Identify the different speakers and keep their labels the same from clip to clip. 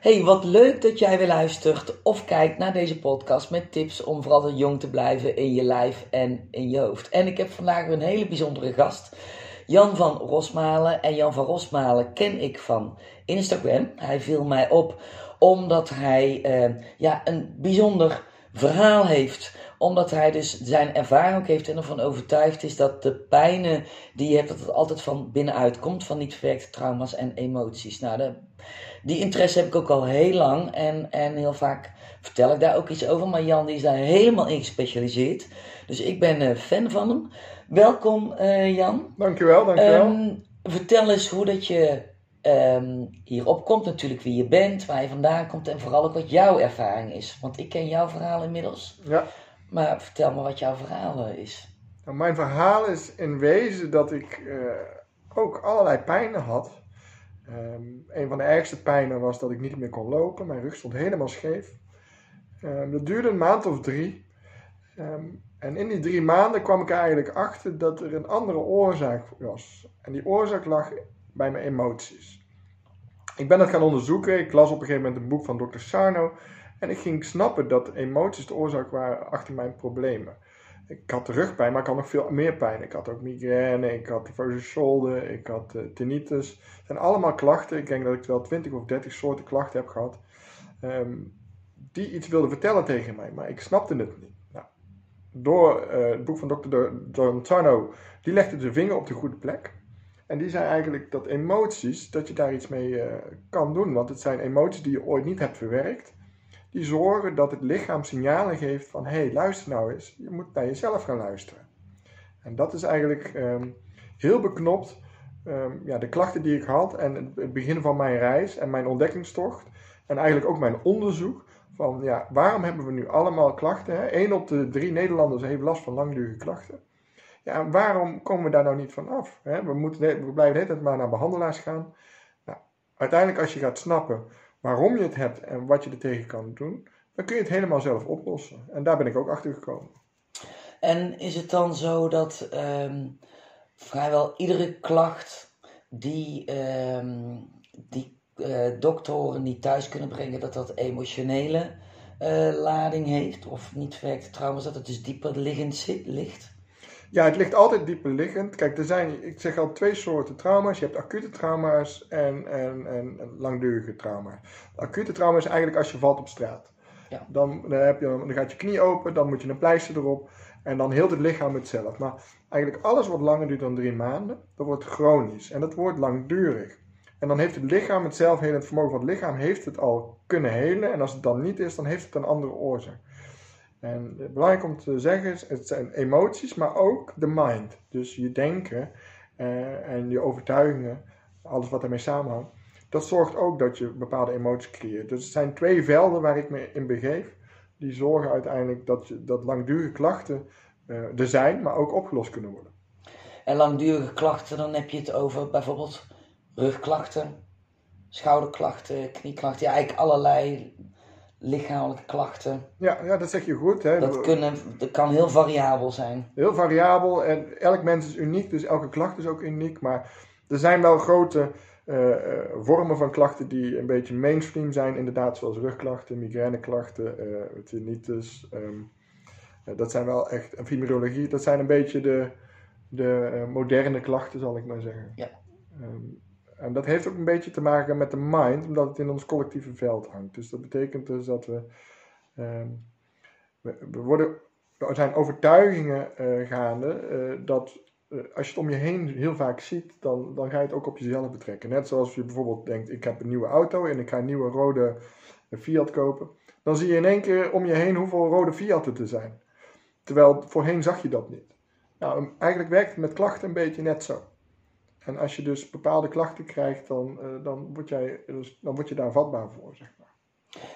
Speaker 1: Hey, wat leuk dat jij weer luistert of kijkt naar deze podcast met tips om vooral jong te blijven in je lijf en in je hoofd. En ik heb vandaag een hele bijzondere gast, Jan van Rosmalen. En Jan van Rosmalen ken ik van Instagram. Hij viel mij op omdat hij eh, ja, een bijzonder verhaal heeft omdat hij dus zijn ervaring heeft en ervan overtuigd is dat de pijnen die je hebt, dat het altijd van binnenuit komt, van niet verwerkte trauma's en emoties. Nou, de, die interesse heb ik ook al heel lang en, en heel vaak vertel ik daar ook iets over. Maar Jan die is daar helemaal in gespecialiseerd. Dus ik ben uh, fan van hem. Welkom uh, Jan.
Speaker 2: Dankjewel, dankjewel.
Speaker 1: Um, vertel eens hoe dat je um, hierop komt natuurlijk wie je bent, waar je vandaan komt en vooral ook wat jouw ervaring is. Want ik ken jouw verhaal inmiddels.
Speaker 2: Ja.
Speaker 1: Maar vertel me wat jouw verhaal is.
Speaker 2: Nou, mijn verhaal is in wezen dat ik uh, ook allerlei pijnen had. Um, een van de ergste pijnen was dat ik niet meer kon lopen. Mijn rug stond helemaal scheef. Um, dat duurde een maand of drie. Um, en in die drie maanden kwam ik eigenlijk achter dat er een andere oorzaak was. En die oorzaak lag bij mijn emoties. Ik ben dat gaan onderzoeken. Ik las op een gegeven moment een boek van Dr. Sarno. En ik ging snappen dat emoties de oorzaak waren achter mijn problemen. Ik had rugpijn, maar ik had nog veel meer pijn. Ik had ook migraine, ik had diffuse shoulder, ik had uh, tinnitus. Het zijn allemaal klachten. Ik denk dat ik wel 20 of 30 soorten klachten heb gehad. Um, die iets wilden vertellen tegen mij, maar ik snapte het niet. Nou, door uh, het boek van Dr. John die legde de vinger op de goede plek. En die zei eigenlijk dat emoties, dat je daar iets mee uh, kan doen. Want het zijn emoties die je ooit niet hebt verwerkt die zorgen dat het lichaam signalen geeft van hé, hey, luister nou eens, je moet naar jezelf gaan luisteren. En dat is eigenlijk um, heel beknopt um, ja, de klachten die ik had en het begin van mijn reis en mijn ontdekkingstocht en eigenlijk ook mijn onderzoek van ja, waarom hebben we nu allemaal klachten? Hè? Eén op de drie Nederlanders heeft last van langdurige klachten. Ja, en waarom komen we daar nou niet van af? Hè? We, moeten, we blijven de hele tijd maar naar behandelaars gaan. Nou, uiteindelijk als je gaat snappen waarom je het hebt en wat je er tegen kan doen, dan kun je het helemaal zelf oplossen. En daar ben ik ook achter gekomen.
Speaker 1: En is het dan zo dat um, vrijwel iedere klacht die, um, die uh, doktoren niet thuis kunnen brengen, dat dat emotionele uh, lading heeft? Of niet verwerkte trauma's, dat het dus dieper liggend zit, ligt?
Speaker 2: Ja, het ligt altijd dieper liggend. Kijk, er zijn, ik zeg al, twee soorten trauma's. Je hebt acute trauma's en, en, en langdurige trauma's. Acute trauma is eigenlijk als je valt op straat. Ja. Dan, dan, heb je, dan gaat je knie open, dan moet je een pleister erop. En dan heel het lichaam het zelf. Maar eigenlijk alles wat langer duurt dan drie maanden, dat wordt chronisch. En dat wordt langdurig. En dan heeft het lichaam het zelfhelend vermogen van het lichaam heeft het al kunnen helen. En als het dan niet is, dan heeft het een andere oorzaak. En belangrijk om te zeggen is, het zijn emoties, maar ook de mind. Dus je denken uh, en je overtuigingen, alles wat ermee samenhangt. Dat zorgt ook dat je bepaalde emoties creëert. Dus het zijn twee velden waar ik me in begeef. Die zorgen uiteindelijk dat, je, dat langdurige klachten uh, er zijn, maar ook opgelost kunnen worden.
Speaker 1: En langdurige klachten, dan heb je het over bijvoorbeeld rugklachten, schouderklachten, knieklachten. Ja, eigenlijk allerlei lichamelijke klachten.
Speaker 2: Ja, ja dat zeg je goed. Hè.
Speaker 1: Dat, kunnen, dat kan heel variabel zijn.
Speaker 2: Heel variabel en elk mens is uniek, dus elke klacht is ook uniek. Maar er zijn wel grote uh, vormen van klachten die een beetje mainstream zijn, inderdaad, zoals rugklachten, migraineklachten, uh, tinnitus. Um, dat zijn wel echt, en fibrologie, dat zijn een beetje de, de moderne klachten, zal ik maar zeggen.
Speaker 1: Ja.
Speaker 2: Um, en dat heeft ook een beetje te maken met de mind, omdat het in ons collectieve veld hangt. Dus dat betekent dus dat we. Uh, we, worden, er zijn overtuigingen uh, gaande uh, dat uh, als je het om je heen heel vaak ziet, dan, dan ga je het ook op jezelf betrekken. Net zoals je bijvoorbeeld denkt: ik heb een nieuwe auto en ik ga een nieuwe rode Fiat kopen. Dan zie je in één keer om je heen hoeveel rode Fiat'en er zijn. Terwijl voorheen zag je dat niet. Nou, eigenlijk werkt het met klachten een beetje net zo. En als je dus bepaalde klachten krijgt, dan, uh, dan, word, jij, dus, dan word je daar vatbaar voor, zeg maar.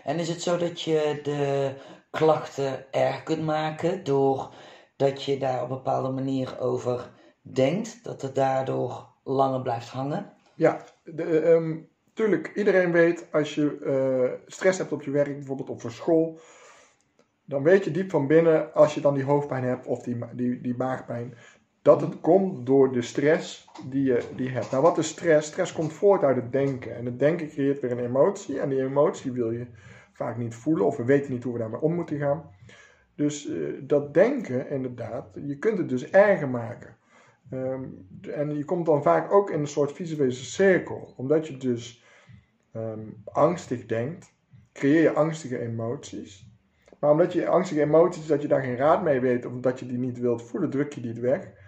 Speaker 1: En is het zo dat je de klachten erg kunt maken door dat je daar op een bepaalde manier over denkt, dat het daardoor langer blijft hangen?
Speaker 2: Ja, de, um, tuurlijk, iedereen weet als je uh, stress hebt op je werk, bijvoorbeeld of voor school, dan weet je diep van binnen, als je dan die hoofdpijn hebt of die, die, die maagpijn, Dat het komt door de stress die je, die hebt. Nou, wat is stress? Stress komt voort uit het denken. En het denken creëert weer een emotie. En die emotie wil je vaak niet voelen. Of we weten niet hoe we daarmee om moeten gaan. Dus eh, dat denken, inderdaad, je kunt het dus erger maken. Ehm, en je komt dan vaak ook in een soort visuele cirkel. Omdat je dus ehm, angstig denkt, creëer je angstige emoties. Maar omdat je angstige emoties, dat je daar geen raad mee weet of dat je die niet wilt voelen, druk je die weg.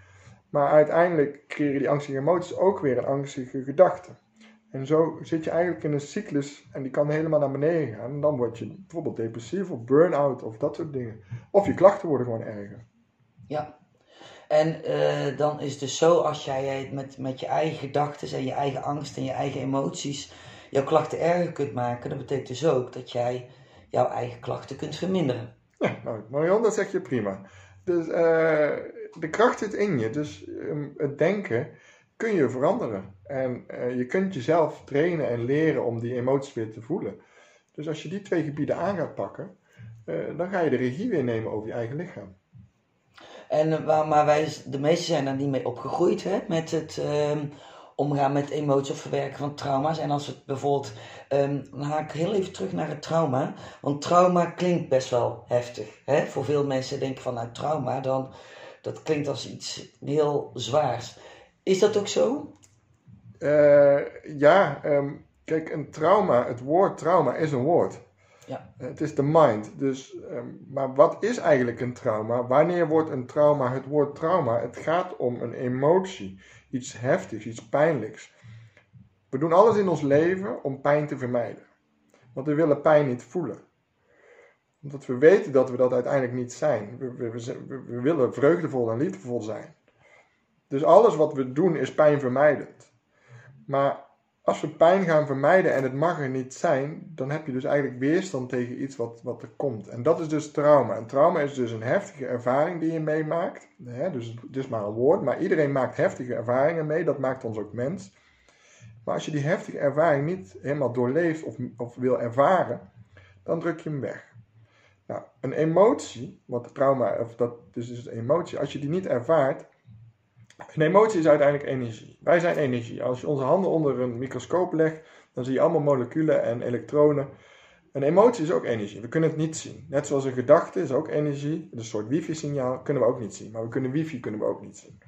Speaker 2: Maar uiteindelijk creëren die angstige emoties ook weer een angstige gedachte. En zo zit je eigenlijk in een cyclus en die kan helemaal naar beneden gaan. En dan word je bijvoorbeeld depressief of burn-out of dat soort dingen. Of je klachten worden gewoon erger.
Speaker 1: Ja. En uh, dan is het dus zo, als jij met, met je eigen gedachten en je eigen angst en je eigen emoties jouw klachten erger kunt maken, dat betekent dus ook dat jij jouw eigen klachten kunt verminderen.
Speaker 2: Ja, nou, Marion, dat zeg je prima. Dus uh, de kracht zit in je. Dus um, het denken kun je veranderen. En uh, je kunt jezelf trainen en leren om die emoties weer te voelen. Dus als je die twee gebieden aan gaat pakken, uh, dan ga je de regie weer nemen over je eigen lichaam.
Speaker 1: En, maar wij, de meesten zijn daar niet mee opgegroeid, hè? met het um, omgaan met emoties of verwerken van trauma's. En als het bijvoorbeeld, um, dan haak ik heel even terug naar het trauma. Want trauma klinkt best wel heftig. Hè? Voor veel mensen denken van nou trauma, dan, dat klinkt als iets heel zwaars. Is dat ook zo?
Speaker 2: Uh, ja, um, kijk, een trauma, het woord trauma is een woord.
Speaker 1: Ja.
Speaker 2: Het is de mind. Dus, um, maar wat is eigenlijk een trauma? Wanneer wordt een trauma het woord trauma? Het gaat om een emotie, iets heftigs, iets pijnlijks. We doen alles in ons leven om pijn te vermijden. Want we willen pijn niet voelen. Omdat we weten dat we dat uiteindelijk niet zijn. We, we, we, willen vreugdevol en liefdevol zijn. Dus alles wat we doen is pijnvermijdend. Maar als we pijn gaan vermijden en het mag er niet zijn, dan heb je dus eigenlijk weerstand tegen iets wat, wat er komt. En dat is dus trauma. En trauma is dus een heftige ervaring die je meemaakt. dus het is maar een woord, maar iedereen maakt heftige ervaringen mee. Dat maakt ons ook mens. Maar als je die heftige ervaring niet helemaal doorleeft of, of wil ervaren, dan druk je hem weg. Nou, een emotie, wat trauma, of dat dus is een emotie, als je die niet ervaart, een emotie is uiteindelijk energie. Wij zijn energie. Als je onze handen onder een microscoop legt, dan zie je allemaal moleculen en elektronen. Een emotie is ook energie. We kunnen het niet zien. Net zoals een gedachte is ook energie. Een soort wifi-signaal kunnen we ook niet zien. Maar we kunnen wifi kunnen we ook niet zien.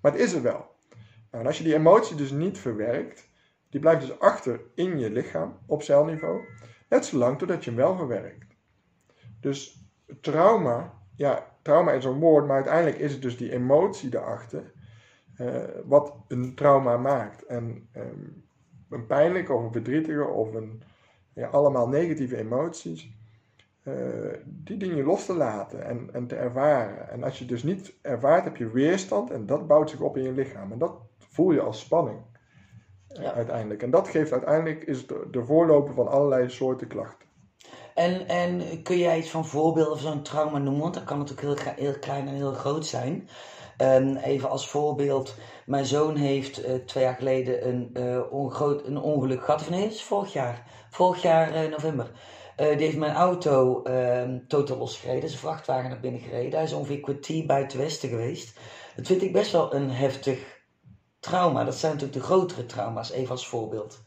Speaker 2: Maar het is er wel. Nou, en als je die emotie dus niet verwerkt, die blijft dus achter in je lichaam op celniveau. Net zolang totdat je hem wel verwerkt. Dus trauma, ja, trauma is een woord, maar uiteindelijk is het dus die emotie daarachter uh, wat een trauma maakt. En um, een pijnlijke of een verdrietige of een, ja, allemaal negatieve emoties, uh, die dingen los te laten en, en te ervaren. En als je dus niet ervaart, heb je weerstand en dat bouwt zich op in je lichaam. En dat voel je als spanning uh, ja. uiteindelijk. En dat geeft uiteindelijk is de, de voorloper van allerlei soorten klachten.
Speaker 1: En, en kun jij iets van voorbeelden van zo'n trauma noemen? Want dat kan natuurlijk heel, heel klein en heel groot zijn. Um, even als voorbeeld, mijn zoon heeft uh, twee jaar geleden een, ongroot, een ongeluk gehad. Of nee, het is vorig jaar. Vorig jaar uh, november. die heeft mijn auto ehm, totaal losgereden. een vrachtwagen naar binnen gereden. Hij is ongeveer kwartier buiten Westen geweest. Dat vind ik best wel een heftig trauma. Dat zijn natuurlijk de grotere trauma's, even als voorbeeld.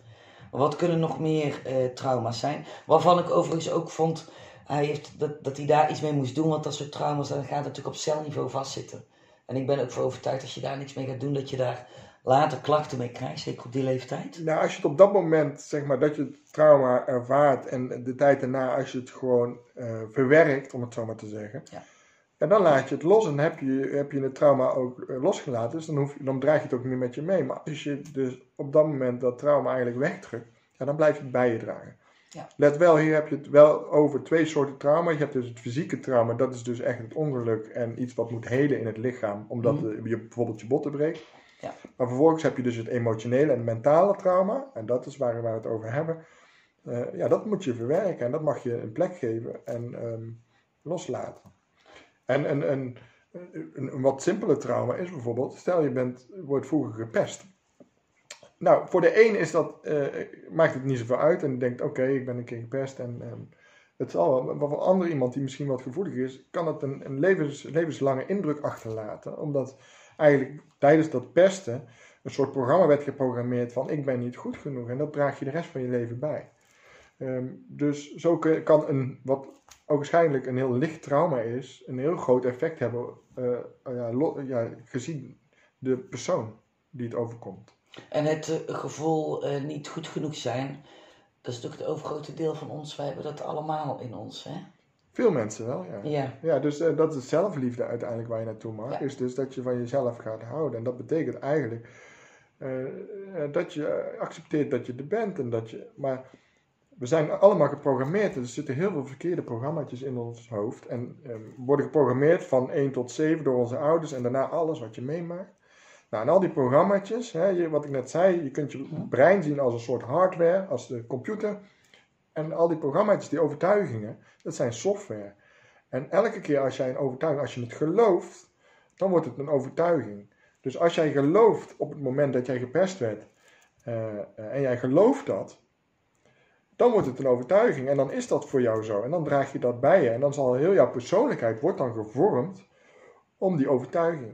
Speaker 1: Wat kunnen nog meer trauma's zijn? Waarvan ik overigens ook vond hij heeft, dat, dat hij daar iets mee moest doen. Want dat soort trauma's, dan gaat natuurlijk op celniveau vastzitten. En ik ben ook voor overtuigd als je daar niks mee gaat doen, dat je daar later klachten mee krijgt, zeker op die leeftijd.
Speaker 2: Nou, als je het op dat moment, zeg maar, dat je het trauma ervaart en de tijd daarna, als je het gewoon uh, verwerkt, om het zo maar te zeggen. Ja. En dan laat je het los en heb je, heb je het trauma ook uh, losgelaten. Dus dan, hoef, dan draag je het ook niet met je mee. Maar als je dus op dat moment dat trauma eigenlijk wegdrukt, ja, dan blijf je het bij je dragen. Ja. Let wel, hier heb je het wel over twee soorten trauma. Je hebt dus het fysieke trauma, dat is dus echt het ongeluk en iets wat moet helen in het lichaam, omdat mm. je bijvoorbeeld je botten breekt. Ja. Maar vervolgens heb je dus het emotionele en mentale trauma, en dat is waar we het over hebben. Uh, ja, dat moet je verwerken en dat mag je een plek geven en um, loslaten. En een, een, een, een, wat simpele trauma is bijvoorbeeld, stel je bent, wordt vroeger gepest. Nou, voor de een is dat, uh, maakt het niet zoveel uit en denkt, oké, ik ben een keer gepest en um, het zal wel. Maar voor ander iemand die misschien wat gevoelig is, kan het een, een levens, levenslange indruk achterlaten. Omdat eigenlijk tijdens dat pesten een soort programma werd geprogrammeerd van ik ben niet goed genoeg. En dat draag je de rest van je leven bij. Ehm, dus zo kan een, wat ook waarschijnlijk een heel licht trauma is, een heel groot effect hebben uh, ja, ja, gezien de persoon die het overkomt.
Speaker 1: En het uh, gevoel uh, niet goed genoeg zijn, dat is natuurlijk het overgrote deel van ons. Wij hebben dat allemaal in ons, hè?
Speaker 2: Veel mensen wel, ja.
Speaker 1: Ja,
Speaker 2: ja dus dat is zelfliefde uiteindelijk waar je naartoe mag. Is dus dat je van jezelf gaat houden. En dat betekent eigenlijk dat je accepteert dat je er bent. En dat je, maar we zijn allemaal geprogrammeerd. Er zitten heel veel verkeerde programma's in ons hoofd. En eh, worden geprogrammeerd van 1 tot 7 door onze ouders en daarna alles wat je meemaakt. Nou, en al die programma's, wat ik net zei, je kunt je brein zien als een soort hardware, als de computer. En al die programma's, die overtuigingen, dat zijn software. En elke keer als jij een overtuiging, als je het gelooft, dan wordt het een overtuiging. Dus als jij gelooft op het moment dat jij gepest werd, uh, en jij gelooft dat, dan wordt het een overtuiging en dan is dat voor jou zo. En dan draag je dat bij je en dan zal heel jouw persoonlijkheid wordt dan gevormd om die overtuiging.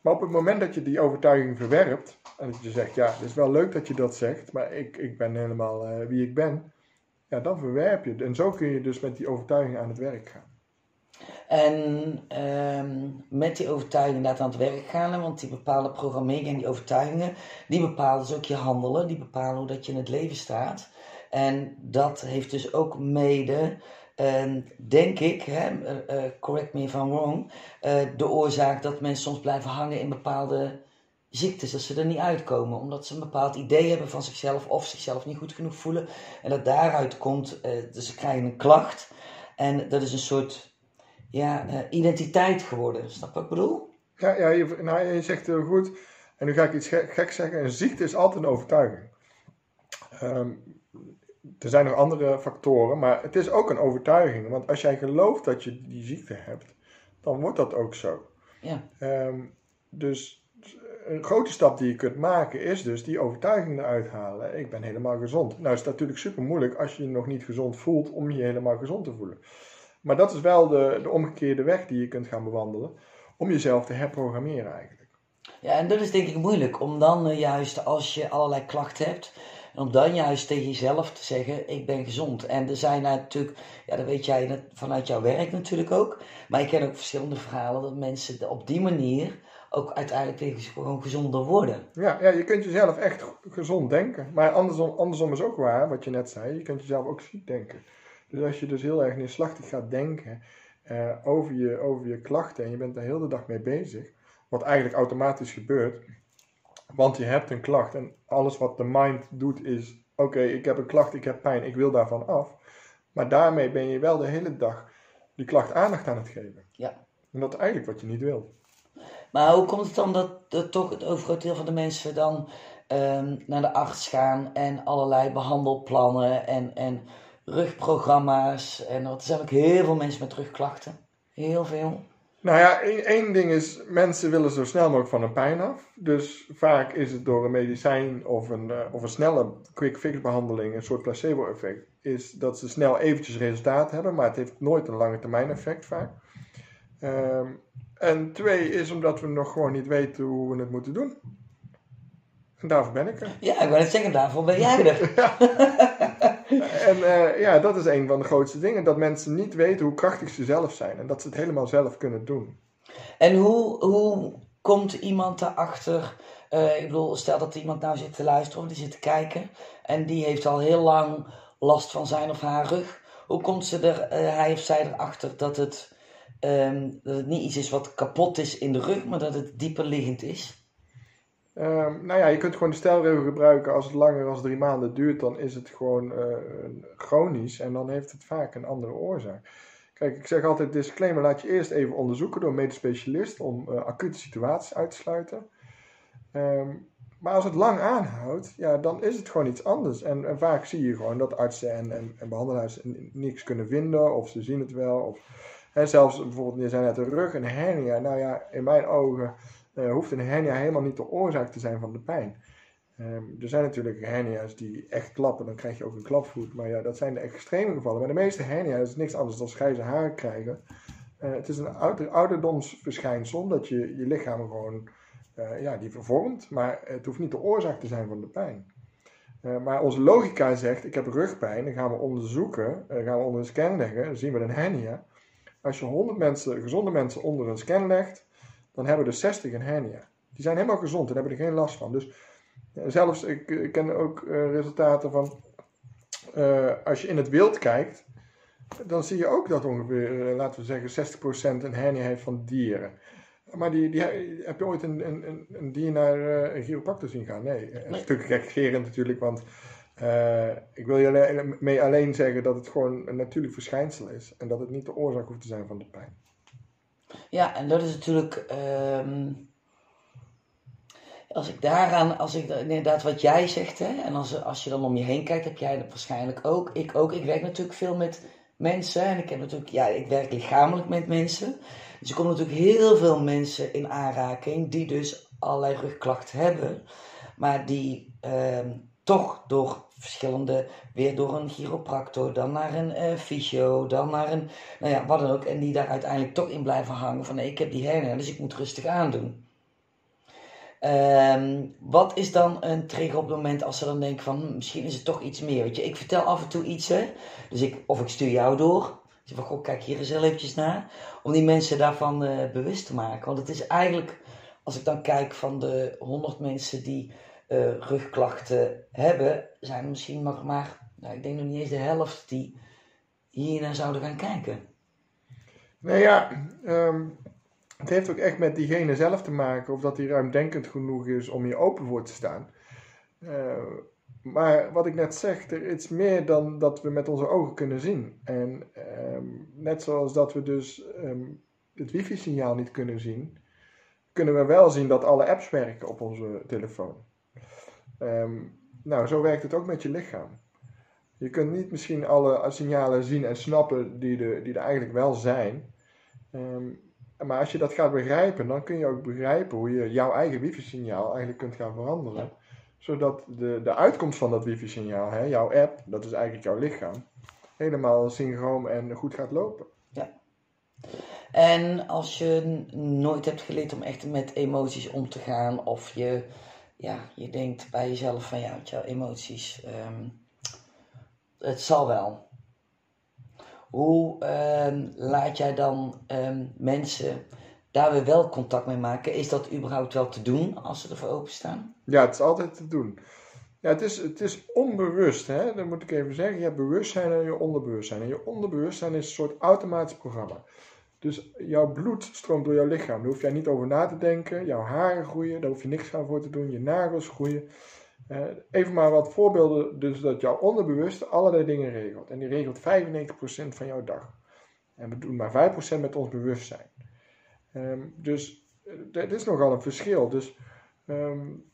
Speaker 2: Maar op het moment dat je die overtuiging verwerpt en dat je zegt, ja, het is wel leuk dat je dat zegt, maar ik, ik ben helemaal uh, wie ik ben, ja, dan verwerp je het. En zo kun je dus met die overtuiging aan het werk gaan.
Speaker 1: En um, met die overtuiging inderdaad aan het werk gaan, want die bepaalde programmering en die overtuigingen, die bepalen dus ook je handelen, die bepalen hoe dat je in het leven staat. En dat heeft dus ook mede, uh, denk ik, hè, uh, correct me if I'm wrong, uh, de oorzaak dat mensen soms blijven hangen in bepaalde ziektes, dat ze er niet uitkomen, omdat ze een bepaald idee hebben van zichzelf of zichzelf niet goed genoeg voelen. En dat daaruit komt, dus ze krijgen een klacht. En dat is een soort ja, identiteit geworden. Snap wat ik bedoel?
Speaker 2: Ja, ja je, nou, zegt heel goed. En nu ga ik iets gek, gek zeggen. Een ziekte is altijd een overtuiging. Um, er zijn nog andere factoren, maar het is ook een overtuiging. Want als jij gelooft dat je die ziekte hebt, dan wordt dat ook zo.
Speaker 1: Ja.
Speaker 2: Um, dus een grote stap die je kunt maken is dus die overtuiging eruit halen. Ik ben helemaal gezond. Nou is het natuurlijk super moeilijk als je je nog niet gezond voelt om je helemaal gezond te voelen. Maar dat is wel de, de omgekeerde weg die je kunt gaan bewandelen om jezelf te herprogrammeren eigenlijk.
Speaker 1: Ja, en dat is denk ik moeilijk om dan uh, juist als je allerlei klachten hebt, om dan juist tegen jezelf te zeggen, ik ben gezond. En er zijn natuurlijk, ja dat weet jij vanuit jouw werk natuurlijk ook. Maar ik ken ook verschillende verhalen dat mensen op die manier ook uiteindelijk gewoon gezonder worden.
Speaker 2: Ja, ja, je kunt jezelf echt gezond denken. Maar andersom, andersom is ook waar, wat je net zei, je kunt jezelf ook ziek denken. Dus als je dus heel erg neerslachtig gaat denken uh, over, je, over je klachten en je bent daar heel de dag mee bezig, wat eigenlijk automatisch gebeurt, want je hebt een klacht en alles wat de mind doet is: oké, ik heb een klacht, ik heb pijn, ik wil daarvan af. Maar daarmee ben je wel de hele dag die klacht aandacht aan het geven.
Speaker 1: Ja.
Speaker 2: En dat is eigenlijk wat je niet wilt.
Speaker 1: Maar hoe komt het dan dat, dat toch het overgrote deel van de mensen dan um, naar de arts gaan en allerlei behandelplannen en, en rugprogramma's? En er zijn ook heel veel mensen met rugklachten. Heel veel.
Speaker 2: Nou ja, één ding is, mensen willen zo snel mogelijk van een pijn af. Dus vaak is het door een medicijn of een, uh, of een snelle quick fix behandeling, een soort placebo effect, is dat ze snel eventjes resultaat hebben, maar het heeft nooit een lange termijn effect vaak. Um, en twee is omdat we nog gewoon niet weten hoe we het moeten doen. Daarvoor ben ik er.
Speaker 1: Ja, ik wil het zeggen, daarvoor ben jij er. ja.
Speaker 2: en uh, ja, dat is een van de grootste dingen. Dat mensen niet weten hoe krachtig ze zelf zijn. En dat ze het helemaal zelf kunnen doen.
Speaker 1: En hoe, hoe komt iemand daarachter? Uh, ik bedoel, stel dat iemand nou zit te luisteren of die zit te kijken. En die heeft al heel lang last van zijn of haar rug. Hoe komt ze er, uh, hij of zij erachter dat het, um, dat het niet iets is wat kapot is in de rug, maar dat het dieper liggend is?
Speaker 2: Um, nou ja, je kunt gewoon de stelregel gebruiken. Als het langer dan drie maanden duurt, dan is het gewoon uh, chronisch en dan heeft het vaak een andere oorzaak. Kijk, ik zeg altijd disclaimer, laat je eerst even onderzoeken door een medisch specialist om uh, acute situaties uit te sluiten. Um, maar als het lang aanhoudt, ja, dan is het gewoon iets anders. En, en vaak zie je gewoon dat artsen en, en, en behandelaars niks kunnen vinden, of ze zien het wel. Of, zelfs bijvoorbeeld, je zei net de rug, een hernia. Nou ja, in mijn ogen uh, hoeft een hernia helemaal niet de oorzaak te zijn van de pijn. Um, er zijn natuurlijk hernia's die echt klappen, dan krijg je ook een klapvoet. Maar ja, dat zijn de extreme gevallen. Maar de meeste hernia's is niks anders dan grijze haren krijgen. Uh, het is een ouder, ouderdomsverschijnsel, dat je je lichaam gewoon eh, ja, die vervormt, maar het hoeft niet de oorzaak te zijn van de pijn. Eh, maar onze logica zegt, ik heb rugpijn, dan gaan we onderzoeken, gaan we onder een scan leggen, dan zien we een hernia. Als je 100 mensen, gezonde mensen onder een scan legt, dan hebben er 60 een hernia. Die zijn helemaal gezond en hebben er geen last van. Dus zelfs, ik, ik ken ook resultaten van, als je in het wild kijkt, dan zie je ook dat ongeveer, laten we zeggen, 60% een hernia heeft van dieren. Maar die, die, heb je ooit een, een, een dier naar een chiropractor zien gaan? Nee. Dat is natuurlijk gekgerend natuurlijk, want uh, ik wil je alleen, mee alleen zeggen dat het gewoon een natuurlijk verschijnsel is. En dat het niet de oorzaak hoeft te zijn van de pijn.
Speaker 1: Ja, en dat is natuurlijk... Um, als ik daaraan, als ik inderdaad wat jij zegt, hè, en als, als je dan om je heen kijkt, heb jij dat waarschijnlijk ook. Ik ook. Ik werk natuurlijk veel met mensen en ik heb natuurlijk, ja, ik werk lichamelijk met mensen. Dus er komen natuurlijk heel veel mensen in aanraking die dus allerlei rugklachten hebben, maar die ehm, toch door verschillende, weer door een chiropractor, dan naar een uh, fysio, dan naar een, nou ja, wat dan ook, en die daar uiteindelijk toch in blijven hangen van nee, ik heb die hernia, dus ik moet rustig aandoen. Um, wat is dan een trigger op het moment als ze dan denken van hm, misschien is het toch iets meer? Weet je, ik vertel af en toe iets, hè? Dus ik, of ik stuur jou door. Dus van, goh, kijk hier eens heel eventjes naar. Om die mensen daarvan uh, bewust te maken. Want het is eigenlijk, als ik dan kijk van de 100 mensen die uh, rugklachten hebben, zijn er misschien nog maar, nou, ik denk nog niet eens de helft die hier naar zouden gaan kijken.
Speaker 2: Nou ja, um, het heeft ook echt met diegene zelf te maken, of dat hij ruimdenkend genoeg is om hier open voor te staan. Uh, maar wat ik net zeg, er is meer dan dat we met onze ogen kunnen zien. En um, net zoals dat we dus um, het wifi-signaal niet kunnen zien, kunnen we wel zien dat alle apps werken op onze telefoon. Um, nou, zo werkt het ook met je lichaam. Je kunt niet misschien alle signalen zien en snappen die, die er eigenlijk wel zijn. maar als je dat gaat begrijpen, dan kun je ook begrijpen hoe je jouw eigen wifi-signaal eigenlijk kunt gaan veranderen zodat de, de uitkomst van dat wifi-signaal, jouw app, dat is eigenlijk jouw lichaam, helemaal synchroon en goed gaat lopen.
Speaker 1: Ja. En als je nooit hebt geleerd om echt met emoties om te gaan, of je, ja, je denkt bij jezelf van ja, jouw emoties, um, het zal wel. Hoe um, laat jij dan um, mensen daar we wel contact mee maken, is dat überhaupt wel te doen als ze ervoor openstaan?
Speaker 2: Ja, het is altijd te doen. Ja, het is, het is onbewust, hè? dat moet ik even zeggen. Je hebt bewustzijn en je onderbewustzijn. En je onderbewustzijn is een soort automatisch programma. Dus jouw bloed stroomt door jouw lichaam. Daar hoef jij niet over na te denken. Jouw haren groeien, daar hoef je niks aan voor te doen. Je nagels groeien. Uh, even maar wat voorbeelden, dus dat jouw onderbewuste allerlei dingen regelt. En die regelt 95% van jouw dag. En we doen maar 5% met ons bewustzijn. Um, dus het is nogal een verschil. Dus um,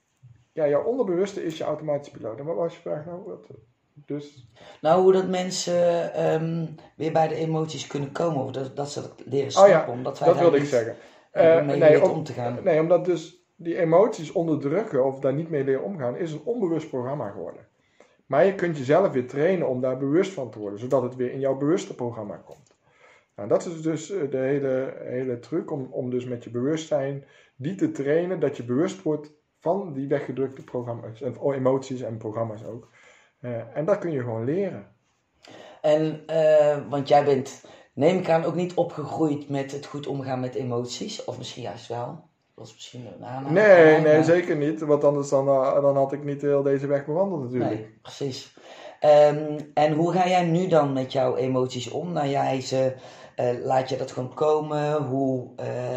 Speaker 2: ja, jouw onderbewuste is je automatische piloot. En wat was je vraag nou? Wat, dus...
Speaker 1: Nou, hoe dat mensen um, weer bij de emoties kunnen komen. Of dat, dat ze dat leren snappen.
Speaker 2: Oh ja,
Speaker 1: omdat
Speaker 2: wij dat wilde ik zeggen. Uh,
Speaker 1: nee, om, om te gaan.
Speaker 2: Nee, omdat dus die emoties onderdrukken of daar niet mee leren omgaan, is een onbewust programma geworden. Maar je kunt jezelf weer trainen om daar bewust van te worden, zodat het weer in jouw bewuste programma komt. Nou, dat is dus eh, de hele, hele truc om, om dus met je bewustzijn die te trainen, dat je bewust wordt van die weggedrukte programma's, en emoties en programma's ook. Uh, en dat kun je gewoon leren.
Speaker 1: En, uh, want jij bent, neem ik aan, ook niet opgegroeid met het goed omgaan met emoties, of misschien juist wel? Dat is misschien een
Speaker 2: aanname. Nee, nee, zeker niet. Want anders dan, dan had ik niet heel deze weg bewandeld natuurlijk. Nee,
Speaker 1: precies. Um, en hoe ga jij nu dan met jouw emoties om? Nou, jij ze uh, laat je dat gewoon komen? Hoe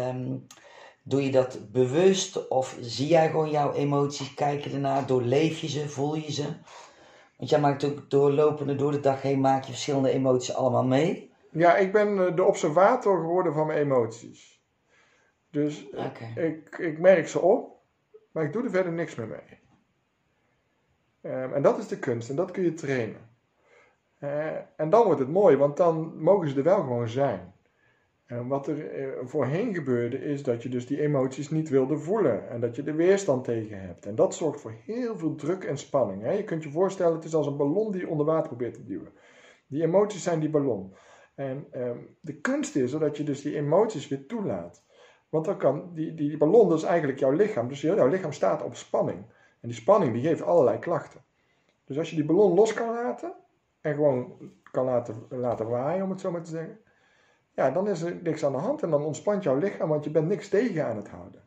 Speaker 1: um, doe je dat bewust? Of zie jij gewoon jouw emoties, kijk je ernaar, doorleef je ze, voel je ze? Want jij maakt ook doorlopende door de dag heen, maak je verschillende emoties allemaal mee.
Speaker 2: Ja, ik ben eh, de observator geworden van mijn emoties. Dus eh, okay. ik, ik merk ze op, maar ik doe er verder niks meer mee. Um, en dat is de kunst en dat kun je trainen. Uh, en dan wordt het mooi, want dan mogen ze er wel gewoon zijn. En wat er eh, voorheen gebeurde, is dat je dus die emoties niet wilde voelen. En dat je er weerstand tegen hebt. En dat zorgt voor heel veel druk en spanning. Je kunt je voorstellen, het is als een ballon die je onder water probeert te duwen. Die emoties zijn die ballon. En um, de kunst is dat je dus die emoties weer toelaat. Want dan kan die, die, die ballon, dat is eigenlijk jouw lichaam. Dus jouw lichaam staat op spanning. En die spanning die geeft allerlei klachten. Dus als je die ballon los kan laten en gewoon kan laten, laten waaien, om het zo maar te zeggen, ja, dan is er niks aan de hand en dan ontspant jouw lichaam, want je bent niks tegen aan het houden.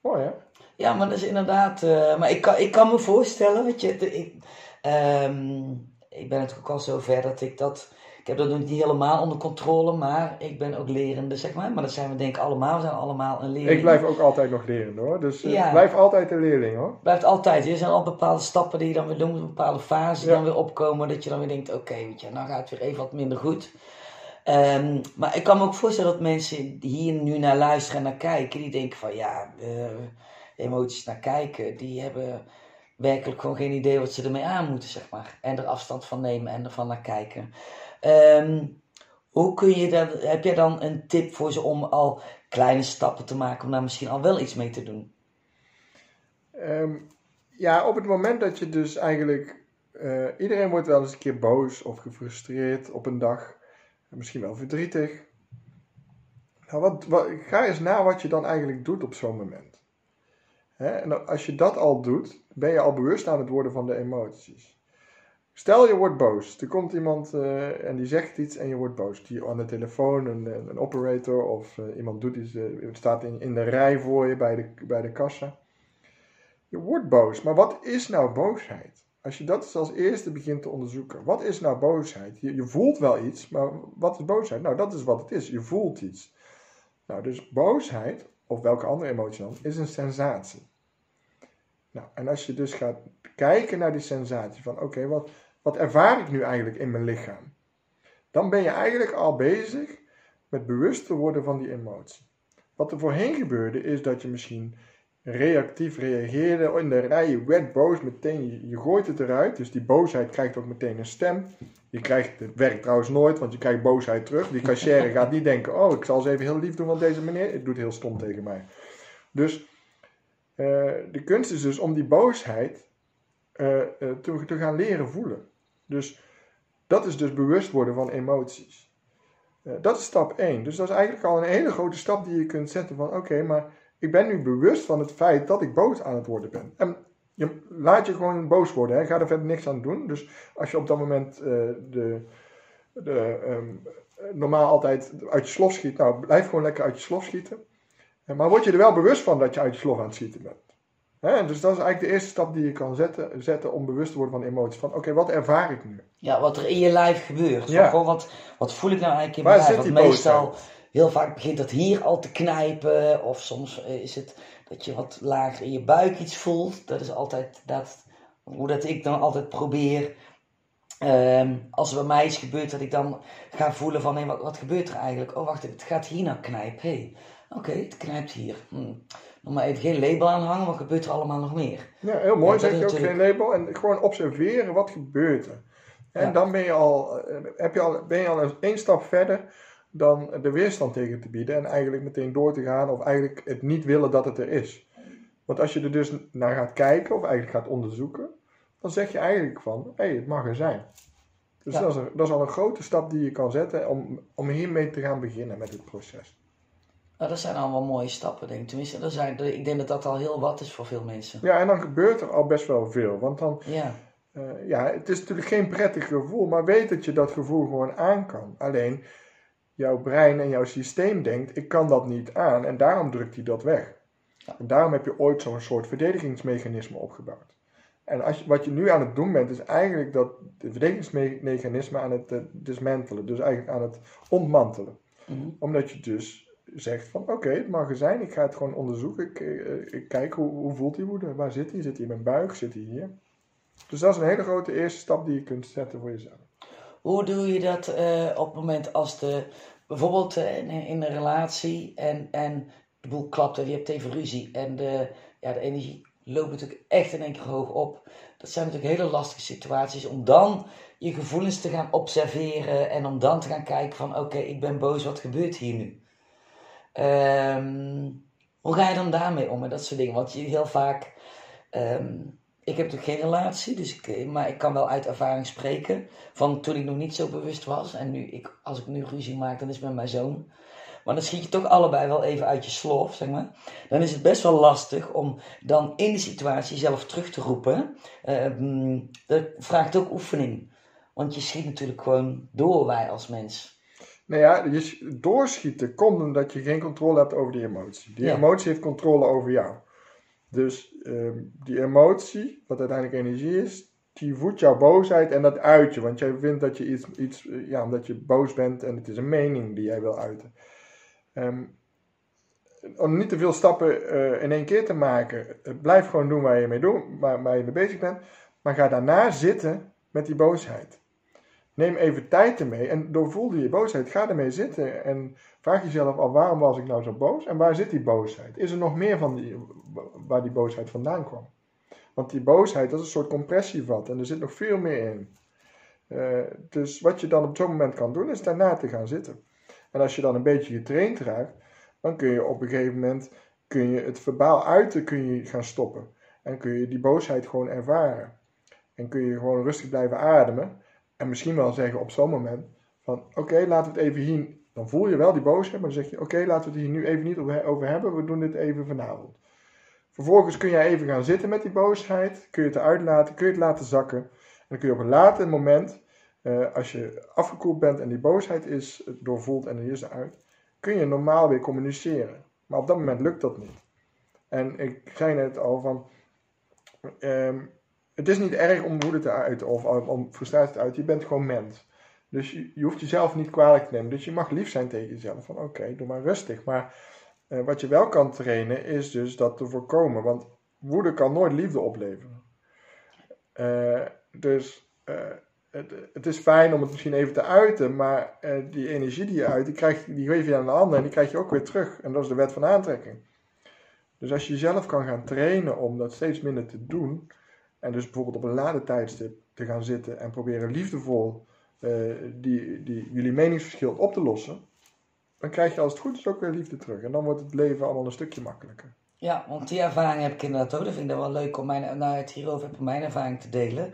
Speaker 2: Mooi hè?
Speaker 1: Ja, maar dat is inderdaad. Uh, maar ik kan, ik kan me voorstellen, weet je, ik, um, ik ben natuurlijk ook al zo ver dat ik dat. Ik heb dat nog niet helemaal onder controle, maar ik ben ook lerende, zeg maar. Maar dat zijn we denk ik allemaal, we zijn allemaal een leerling.
Speaker 2: Ik blijf ook altijd nog lerende hoor, dus uh, ja. blijf altijd een leerling hoor.
Speaker 1: Blijft altijd, er zijn al bepaalde stappen die je dan weer doen, bepaalde fases die dan weer opkomen, dat je dan weer denkt, oké, okay, weet je, nou gaat het weer even wat minder goed. Um, maar ik kan me ook voorstellen dat mensen die hier nu naar luisteren en naar kijken, die denken van ja, uh, emoties naar kijken, die hebben werkelijk gewoon geen idee wat ze ermee aan moeten, zeg maar. En er afstand van nemen en ervan naar kijken. Um, hoe kun je dan, heb jij dan een tip voor ze om al kleine stappen te maken om daar misschien al wel iets mee te doen?
Speaker 2: Um, ja, op het moment dat je dus eigenlijk, uh, iedereen wordt wel eens een keer boos of gefrustreerd op een dag misschien wel verdrietig. Nou, wat, wat, ga eens na wat je dan eigenlijk doet op zo'n moment. en als je dat al doet, ben je al bewust aan het worden van de emoties. Stel je wordt boos. Er komt iemand uh, en die zegt iets en je wordt boos. Die aan de telefoon, een, een operator of uh, iemand doet iets, uh, staat in, in de rij voor je bij de, bij de kassa. Je wordt boos. Maar wat is nou boosheid? Als je dat als eerste begint te onderzoeken. Wat is nou boosheid? Je, je, voelt wel iets, maar wat is boosheid? Nou, dat is wat het is. Je voelt iets. Nou, dus boosheid, of welke andere emotie dan, is een sensatie. Nou, en als je dus gaat kijken naar die sensatie van, oké, wat, wat ervaar ik nu eigenlijk in mijn lichaam? Dan ben je eigenlijk al bezig met bewust te worden van die emotie. Wat er voorheen gebeurde, is dat je misschien reactief reageerde in de rij. Je werd boos meteen, je, gooit het eruit. Dus die boosheid krijgt ook meteen een stem. Je krijgt, het werkt trouwens nooit, want je krijgt boosheid terug. Die cashier gaat niet denken, oh ik zal eens even heel lief doen, want deze meneer het doet heel stom tegen mij. Dus uh, de kunst is dus om die boosheid uh, te, te gaan leren voelen. Dus dat is dus bewust worden van emoties. dat is stap 1. Dus dat is eigenlijk al een hele grote stap die je kunt zetten van oké, maar ik ben nu bewust van het feit dat ik boos aan het worden ben. En je, laat je gewoon boos worden. Hè. Ga er verder niks aan doen. Dus als je op dat moment uh, de, de, um, normaal altijd uit je slof schiet, nou blijf gewoon lekker uit je slof schieten. Maar word je er wel bewust van dat je uit je slof aan het schieten bent. Dus dat is eigenlijk de eerste stap die je kan zetten, zetten om bewust te worden van emoties. Van oké, wat ervaar ik nu?
Speaker 1: Ja, wat er in je lijf gebeurt. Ja. Van, wat, wat voel ik nou eigenlijk in mijn lijf? Want meestal, Heel vaak begint dat hier al te knijpen. Of soms eh, is het dat je wat lager in je buik iets voelt. Dat is altijd dat, hoe dat ik dan altijd probeer. Um, als er bij mij iets gebeurt, dat ik dan ga voelen van, hé, wat, wat gebeurt er eigenlijk? Oh, wacht het gaat hier nou knijpen. Hé, oké, het knijpt hier. Hm. Maar even geen label aanhangen, wat gebeurt er allemaal nog meer?
Speaker 2: Ja, heel mooi, ja, zeg je ook geen label. En gewoon observeren, wat gebeurt er? En dan ben je al, eh, heb je al, ben je al één stap verder dan de weerstand tegen te bieden en eigenlijk meteen door te gaan of eigenlijk het niet willen dat het er is. Want als je er dus naar gaat kijken of eigenlijk gaat onderzoeken, dan zeg je eigenlijk van, hé, hey, het mag er zijn. Dus dat, is dat is al een grote stap die je kan zetten om, om hiermee te gaan beginnen met het proces.
Speaker 1: Nou, dat zijn allemaal mooie stappen, denk ik. Tenminste, dat zijn, ik denk dat dat al heel wat is voor veel mensen.
Speaker 2: Ja, en dan gebeurt er al best wel veel. Want dan, ja. Uh, ja, het is natuurlijk geen prettig gevoel, maar weet dat je dat gevoel gewoon aan kan. Alleen, jouw brein en jouw systeem denkt, ik kan dat niet aan en daarom drukt hij dat weg. En daarom heb je ooit zo'n soort verdedigingsmechanisme opgebouwd. En als je, wat je nu aan het doen bent, is eigenlijk dat de verdedigingsmechanisme aan het uh, dismantelen, dus eigenlijk aan het ontmantelen. Mhm. Omdat je dus zegt van oké, het mag zijn, ik ga het gewoon onderzoeken, ik, uh, ik kijk hoe, hoe voelt die woede, waar zit hij, zit hij in mijn buik, zit hij hier. Dus dat is een hele grote eerste stap die je kunt zetten voor jezelf.
Speaker 1: Hoe doe je dat uh, op het moment als de, bijvoorbeeld uh, in, in, een relatie en, en de boel klapt en je hebt even ruzie en de, ja, de energie loopt natuurlijk echt in één keer hoog op. Dat zijn natuurlijk hele lastige situaties om dan je gevoelens te gaan observeren en om dan te gaan kijken van oké, ik ben boos, wat gebeurt hier nu? Um, hoe ga je dan daarmee om en dat soort dingen? Want je heel vaak um, ik heb natuurlijk geen relatie, dus ik, eh, maar ik kan wel uit ervaring spreken. Van toen ik nog niet zo bewust was. En nu, ik, als ik nu ruzie maak, dan is het met mijn zoon. maar dan schiet je toch allebei wel even uit je slof, zeg maar. Dan is het best wel lastig om dan in de situatie zelf terug te roepen. Uh, dat vraagt ook oefening. Want je schiet natuurlijk gewoon door, wij als mens.
Speaker 2: Nou ja, je doorschieten komt omdat je geen controle hebt over die emotie. Die emotie heeft controle over jou. Dus ehm, die emotie, wat uiteindelijk energie is, die voedt jouw boosheid en dat uit je. Want jij vindt dat je iets, iets ja, omdat je boos bent en het is een mening die jij wil uiten. Ehm, om niet te veel stappen eh, in één keer te maken, eh, blijf gewoon doen waar je mee, doen, waar, waar je mee bezig bent. Maar ga daarna zitten met die boosheid. Neem even tijd ermee en doorvoel je boosheid. Ga ermee zitten en vraag jezelf al waarom was ik nou zo boos en waar zit die boosheid? Is er nog meer van die, waar die boosheid vandaan kwam? Want die boosheid, dat is een soort compressievat en er zit nog veel meer in. Uh, dus wat je dan op zo'n moment kan doen, is daarna te gaan zitten. En als je dan een beetje getraind raakt, dan kun je op een gegeven moment kun je het verbaal uiten kun je gaan stoppen. En kun je die boosheid gewoon ervaren. En kun je gewoon rustig blijven ademen. En misschien wel zeggen op zo'n moment van oké, laten we het even hier. Dan voel je wel die boosheid, maar dan zeg je oké, laten we het hier nu even niet over hebben. We doen dit even vanavond. Vervolgens kun je even gaan zitten met die boosheid. Kun je het eruit laten, kun je het laten zakken. En dan kun je op een later moment, uh, als je afgekoeld bent en die boosheid is doorvoeld en er is eruit, kun je normaal weer communiceren. Maar op dat moment lukt dat niet. En ik zei net al van, um, het is niet erg om woede te uiten of om frustratie te uiten. Je bent gewoon mens. Dus je, hoeft jezelf niet kwalijk te nemen. Dus je mag lief zijn tegen jezelf. Van oké, doe maar rustig. Maar uh, wat je wel kan trainen is dus dat te voorkomen. Want woede kan nooit liefde opleveren. Uh, dus uh, het, het, is fijn om het misschien even te uiten. Maar die energie die je uit, die, krijg, die geef je aan de ander en die krijg je ook weer terug. En dat is de wet van aantrekking. Dus als je jezelf kan gaan trainen om dat steeds minder te doen en dus bijvoorbeeld op een later tijdstip te gaan zitten en proberen liefdevol uh, die, die, jullie meningsverschil op te lossen, dan krijg je als het goed is ook weer liefde terug. En dan wordt het leven allemaal een stukje makkelijker.
Speaker 1: Ja, want die ervaring heb ik inderdaad ook. Dat vind ik wel leuk om mijn, nou, het hierover heb, mijn ervaring te delen.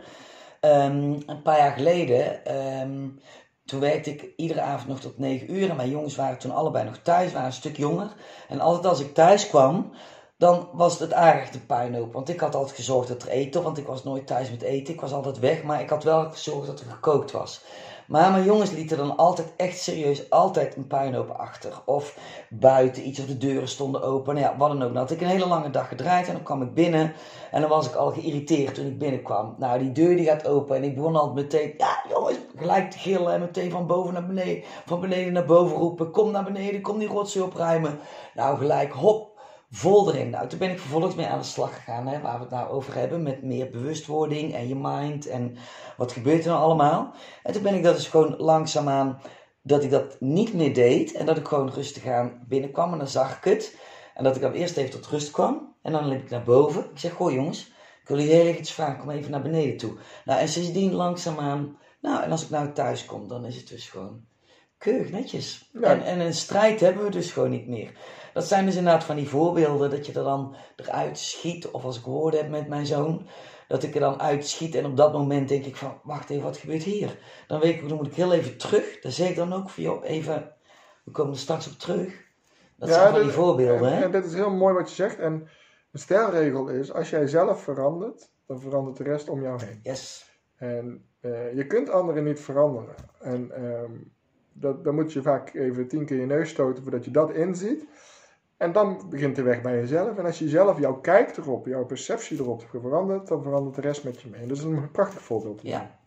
Speaker 1: Um, een paar jaar geleden, um, toen werkte ik iedere avond nog tot 9 uur. En mijn jongens waren toen allebei nog thuis, waren een stuk jonger. En altijd als ik thuis kwam, dan was het aardig de puinhoop. Want ik had altijd gezorgd dat er eten, want ik was nooit thuis met eten. Ik was altijd weg, maar ik had wel gezorgd dat er gekookt was. Maar mijn jongens lieten dan altijd echt serieus altijd een puinhoop achter. Of buiten iets of de deuren stonden open. Nou ja, wat dan ook. Dan had ik een hele lange dag gedraaid en dan kwam ik binnen. En dan was ik al geïrriteerd toen ik binnenkwam. Nou, die deur die gaat open en ik begon altijd meteen, ja jongens, gelijk te gillen. En meteen van boven naar beneden, van beneden naar boven roepen. Kom naar beneden, kom die rotzooi opruimen. Nou, gelijk hop, vol erin. Nou, toen ben ik vervolgens mee aan de slag gegaan, hè, waar we het nou over hebben, met meer bewustwording en je mind en wat gebeurt er nou allemaal. En toen ben ik dat dus gewoon langzaamaan, dat ik dat niet meer deed en dat ik gewoon rustig aan binnenkwam en dan zag ik het. En dat ik dan eerst even tot rust kwam en dan liep ik naar boven. Ik zeg, goh jongens, ik wil jullie heel erg iets vragen, kom even naar beneden toe. Nou, en sindsdien langzaamaan, nou, en als ik nou thuis kom, dan is het dus gewoon keurig netjes. En, en een strijd hebben we dus gewoon niet meer. Dat zijn dus inderdaad van die voorbeelden dat je er dan eruit schiet. Of als ik woorden heb met mijn zoon, dat ik er dan uitschiet. En op dat moment denk ik van, wacht even, wat gebeurt hier? Dan weet ik, dan moet ik heel even terug. Dan zeg ik dan ook van, joh, even, we komen er straks op terug. Dat zijn van die voorbeelden,
Speaker 2: en,
Speaker 1: hè?
Speaker 2: En dit is heel mooi wat je zegt. En de stelregel is, als jij zelf verandert, dan verandert de rest om jou heen.
Speaker 1: Yes.
Speaker 2: En uh, je kunt anderen niet veranderen. En um, dat, dan moet je vaak even tien keer je neus stoten voordat je dat inziet. En dan begint de weg bij jezelf. En als je zelf jouw kijk erop, jouw perceptie erop verandert, dan verandert de rest met je mee. Dat is een prachtig voorbeeld.
Speaker 1: Ja.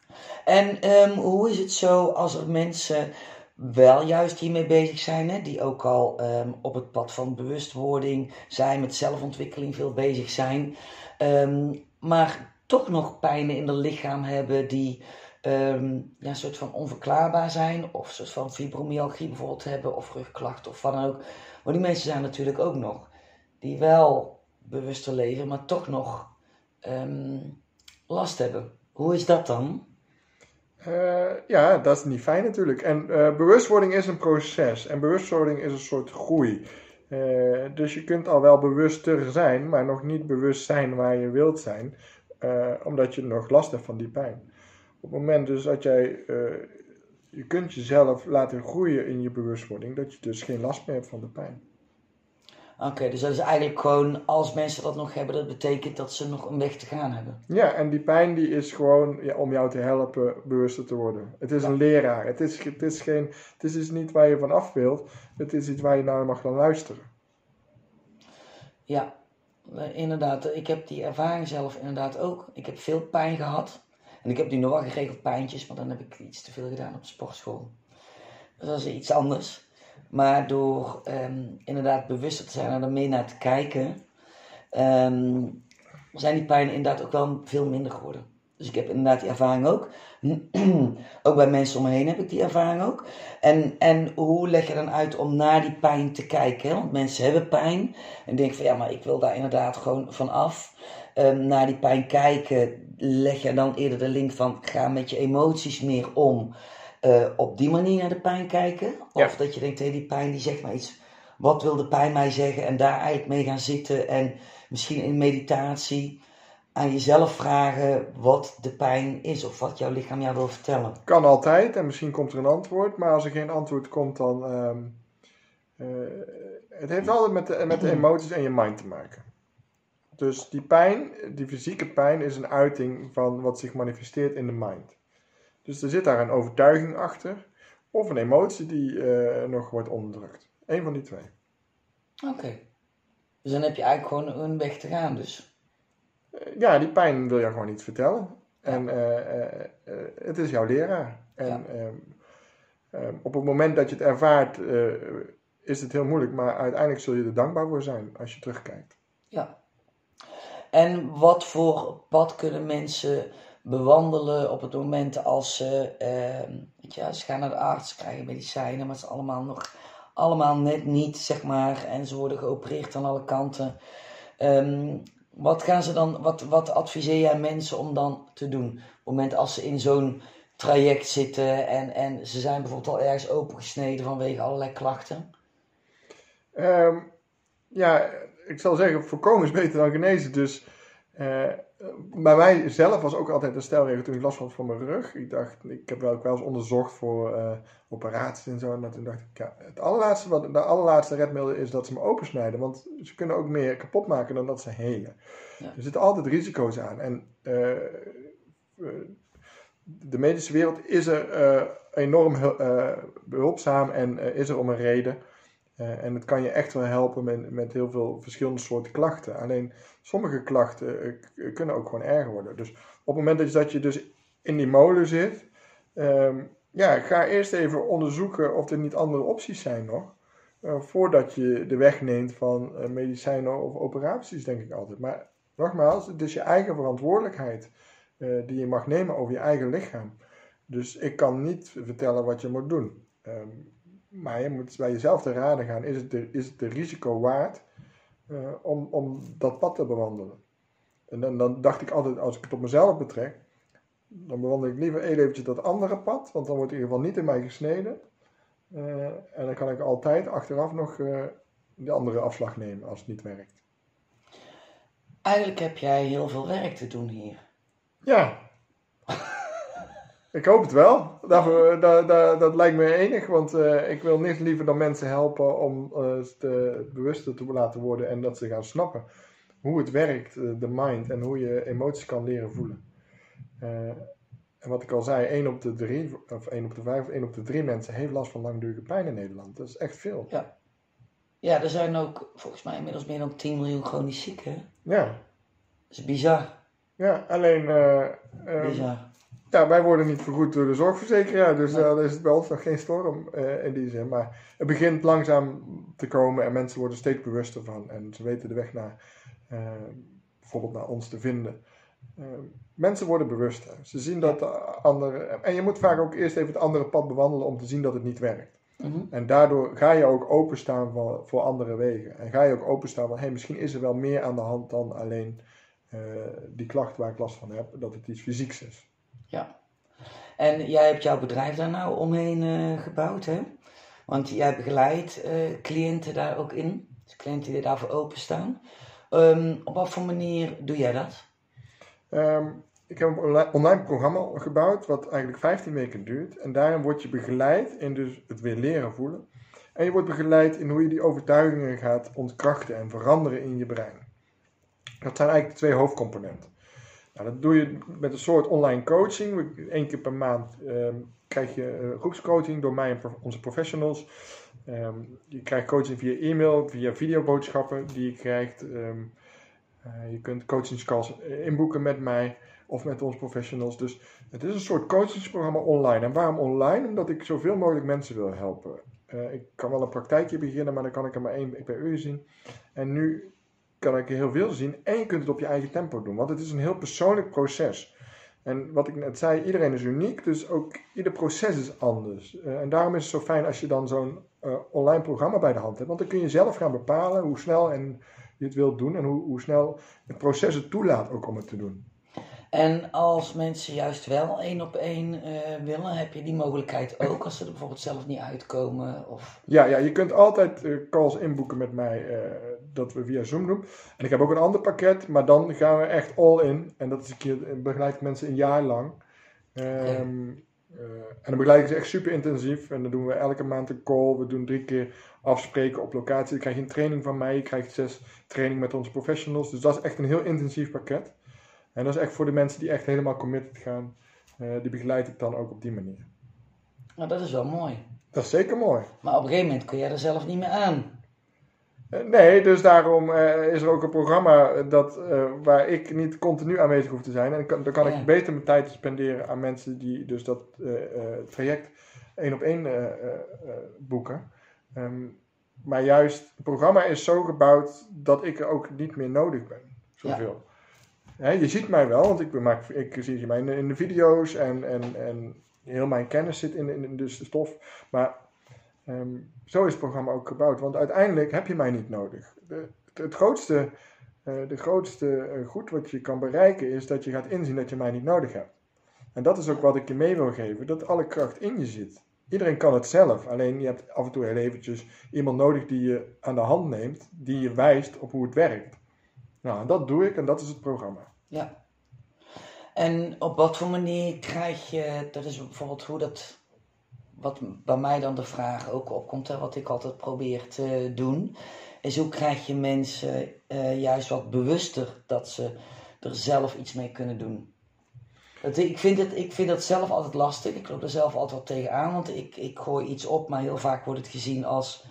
Speaker 1: En um, hoe is het zo als er mensen wel juist hiermee bezig zijn, hè, die ook al um, op het pad van bewustwording zijn, met zelfontwikkeling veel bezig zijn, um, maar toch nog pijnen in het lichaam hebben die um, ja, een soort van onverklaarbaar zijn, of een soort van fibromyalgie bijvoorbeeld hebben, of rugklachten of dan ook. Maar die mensen zijn natuurlijk ook nog, die wel bewuster leven, maar toch nog um, last hebben. Hoe is dat dan?
Speaker 2: Uh, ja, dat is niet fijn natuurlijk. En uh, bewustwording is een proces. En bewustwording is een soort groei. Uh, dus je kunt al wel bewuster zijn, maar nog niet bewust zijn waar je wilt zijn. omdat je nog last hebt van die pijn. Op het moment dus dat jij je kunt jezelf laten groeien in je bewustwording, dat je dus geen last meer hebt van de pijn.
Speaker 1: Oké, dus dat is eigenlijk gewoon, als mensen dat nog hebben, dat betekent dat ze nog een weg te gaan hebben.
Speaker 2: Ja, en die pijn die is gewoon ja, om jou te helpen bewuster te worden. Het is een leraar. Het is, het, is geen, het is iets niet waar je van af wilt. Het is iets waar je naar mag gaan luisteren.
Speaker 1: Ja, eh, inderdaad. Ik heb die ervaring zelf inderdaad ook. Ik heb veel pijn gehad. En ik heb nu nog wel geregeld pijntjes, maar dan heb ik iets te veel gedaan op de sportschool. Dus dat is iets anders. Maar door ehm, inderdaad bewuster te zijn en er mee naar te kijken, ehm, zijn die pijnen inderdaad ook wel veel minder geworden. Dus ik heb inderdaad die ervaring ook. ook bij mensen om me heen heb ik die ervaring ook. En, en hoe leg je dan uit om naar die pijn te kijken? Want mensen hebben pijn en denken van ja, maar ik wil daar inderdaad gewoon van af. Um, naar die pijn kijken, leg je dan eerder de link van ga met je emoties meer om. Uh, op die manier naar de pijn kijken. Of dat je denkt, hé, die pijn die zegt maar iets. Wat wil de pijn mij zeggen? En daar eigenlijk mee gaan zitten. En misschien in meditatie aan jezelf vragen wat de pijn is. Of wat jouw lichaam jou wil vertellen.
Speaker 2: Kan altijd. En misschien komt er een antwoord. Maar als er geen antwoord komt, dan... Um, uh, het heeft altijd met de, met de emoties en je mind te maken. Dus die pijn, die fysieke pijn, is een uiting van wat zich manifesteert in de mind. Dus er zit daar een overtuiging achter, of een emotie die uh, nog wordt onderdrukt. Eén van die twee.
Speaker 1: Oké. Dus dan heb je eigenlijk gewoon een weg te gaan, dus.
Speaker 2: Uh, ja, die pijn wil je gewoon niet vertellen. En uh, het is jouw leraar. En ja. um, op het moment dat je het ervaart, is het heel moeilijk, maar uiteindelijk zul je er dankbaar voor zijn als je terugkijkt.
Speaker 1: Ja. En wat voor pad kunnen mensen bewandelen op het moment als ze, uh, weet je, ze gaan naar de arts, krijgen medicijnen, maar ze allemaal nog allemaal net niet, zeg maar, en ze worden geopereerd aan alle kanten. Um, wat gaan ze dan, wat, wat adviseer jij mensen om dan te doen? Op het moment als ze in zo'n traject zitten en, en ze zijn bijvoorbeeld al ergens opengesneden vanwege allerlei klachten?
Speaker 2: Um, ja, ik zal zeggen, voorkomen is beter dan genezen. Dus uh, bij mij zelf was ook altijd een stelregel toen ik last had van mijn rug. Ik dacht, ik heb wel, wel eens onderzocht voor uh, operaties en zo. En toen dacht ik, ja, het allerlaatste, wat, de allerlaatste redmiddel is dat ze me opensnijden. Want ze kunnen ook meer kapot maken dan dat ze helen. Ja. Er zitten altijd risico's aan. En uh, de medische wereld is er enorm behulpzaam en is er om een reden. Uh, en het kan je echt wel helpen met, met heel veel verschillende soorten klachten. Alleen sommige klachten uh, kunnen ook gewoon erger worden. Dus op het moment dat je, dus in die molen zit, um, ja, ga eerst even onderzoeken of er niet andere opties zijn nog. Uh, voordat je de weg neemt van medicijnen of operaties, denk ik altijd. Maar nogmaals, het is je eigen verantwoordelijkheid die je mag nemen over je eigen lichaam. Dus ik kan niet vertellen wat je moet doen. Um, maar je moet bij jezelf te raden gaan, is het de, is het de risico waard uh, om, om dat pad te bewandelen? En dan, dan dacht ik altijd, als ik het op mezelf betrek, dan bewandel ik liever eventjes dat andere pad, want dan wordt in ieder geval niet in mij gesneden. Uh, en dan kan ik altijd achteraf nog uh, de andere afslag nemen als het niet werkt.
Speaker 1: Eigenlijk heb jij heel veel werk te doen hier.
Speaker 2: Ja, ik hoop het wel. Dat, dat, dat, dat lijkt me enig, want uh, ik wil niks liever dan mensen helpen om uh, te, bewuster te laten worden en dat ze gaan snappen hoe het werkt, uh, de mind, en hoe je emoties kan leren voelen. en wat ik al zei, 1 op de 3, of 1 op de 5, of 1 op de 3 mensen heeft last van langdurige pijn in Nederland. Dat is echt veel.
Speaker 1: Ja, ja er zijn ook volgens mij inmiddels meer dan 10 miljoen chronisch zieken.
Speaker 2: Ja.
Speaker 1: Dat is bizar.
Speaker 2: Ja, alleen.
Speaker 1: bizar.
Speaker 2: Ja, wij worden niet vergoed door de zorgverzekeraar, dus uh, is het bij ons nog geen storm uh, in die zin. Maar het begint langzaam te komen en mensen worden steeds bewuster van. En ze weten de weg naar, uh, bijvoorbeeld naar ons te vinden. mensen worden bewuster. Ze zien dat de andere. En je moet vaak ook eerst even het andere pad bewandelen om te zien dat het niet werkt. Mm -hmm. En daardoor ga je ook openstaan voor, voor andere wegen. En ga je ook openstaan van, hé, hey, misschien is er wel meer aan de hand dan alleen die klacht waar ik last van heb, dat het iets fysieks is.
Speaker 1: Ja. En jij hebt jouw bedrijf daar nou omheen uh, gebouwd, hè? Want jij begeleidt uh, cliënten daar ook in. Dus cliënten die daarvoor openstaan. Um, op wat voor manier doe jij dat?
Speaker 2: Um, ik heb een onli- online programma gebouwd wat eigenlijk 15 weken duurt. En daarin word je begeleid in dus het weer leren voelen. En je wordt begeleid in hoe je die overtuigingen gaat ontkrachten en veranderen in je brein. Dat zijn eigenlijk de twee hoofdcomponenten. Nou, dat doe je met een soort online coaching. Eén keer per maand ehm, krijg je eh, groepscoaching door mij en onze professionals. Ehm, je krijgt coaching via e-mail, via videoboodschappen die je krijgt. Ehm, eh, je kunt coachingscalls eh, inboeken met mij of met onze professionals. Dus het is een soort coachingsprogramma online. En waarom online? Omdat ik zoveel mogelijk mensen wil helpen. Ik kan wel een praktijkje beginnen, maar dan kan ik er maar één per uur zien. En nu kan ik heel veel zien en je kunt het op je eigen tempo doen. Want het is een heel persoonlijk proces. En wat ik net zei, iedereen is uniek, dus ook ieder proces is anders. Eh, en daarom is het zo fijn als je dan zo'n eh, online programma bij de hand hebt. Want dan kun je zelf gaan bepalen hoe snel en je het wilt doen en hoe, hoe snel het proces het toelaat ook om het te doen.
Speaker 1: En als mensen juist wel één op één eh, willen, heb je die mogelijkheid ook als ze er bijvoorbeeld zelf niet uitkomen? Of...
Speaker 2: Ja, ja je kunt altijd calls inboeken met mij, dat we via Zoom doen. En ik heb ook een ander pakket, maar dan gaan we echt all in. En dat is een keer, begeleid ik mensen een jaar lang. Ehm, eh, en dan begeleid ik ze echt super intensief. En dan doen we elke maand een call. We doen drie keer afspreken op locatie. Dan krijg je een training van mij. Je krijgt zes training met onze professionals. Dus dat is echt een heel intensief pakket. En dat is echt voor de mensen die echt helemaal committed gaan. Eh, die begeleid ik dan ook op die manier.
Speaker 1: Nou, dat is wel mooi.
Speaker 2: Dat is zeker mooi.
Speaker 1: Maar op een gegeven moment kun jij er zelf niet meer aan.
Speaker 2: Eh, Nee, dus daarom eh, is er ook een programma dat, eh, waar ik niet continu aanwezig hoef te zijn. En kan, dan kan
Speaker 1: Ja.
Speaker 2: ik beter mijn tijd spenderen aan mensen die dus dat traject één op één boeken. Ehm, maar juist, het programma is zo gebouwd dat ik er ook niet meer nodig ben. Zoveel. Hè, je ziet mij wel, want ik, maak, ik zie je mij in de, in de video's en, en, en heel mijn kennis zit in, in, in dus de stof. Maar Ehm, zo is het programma ook gebouwd, want uiteindelijk heb je mij niet nodig. De, het, grootste, eh, de grootste eh, goed wat je kan bereiken is dat je gaat inzien dat je mij niet nodig hebt. En dat is ook wat ik je mee wil geven, dat alle kracht in je zit. Iedereen kan het zelf, alleen je hebt af en toe heel eventjes iemand nodig die je aan de hand neemt, die je wijst op hoe het werkt. Nou, dat doe ik en dat is het programma.
Speaker 1: Ja. En op wat voor manier krijg je, dat is bijvoorbeeld hoe dat, wat bij mij dan de vraag ook opkomt, hè, wat ik altijd probeer te doen, is hoe krijg je mensen eh, juist wat bewuster dat ze er zelf iets mee kunnen doen. Ik, vind het, ik vind dat zelf altijd lastig, ik loop er zelf altijd wat tegenaan, want ik, ik gooi iets op, maar heel vaak wordt het gezien als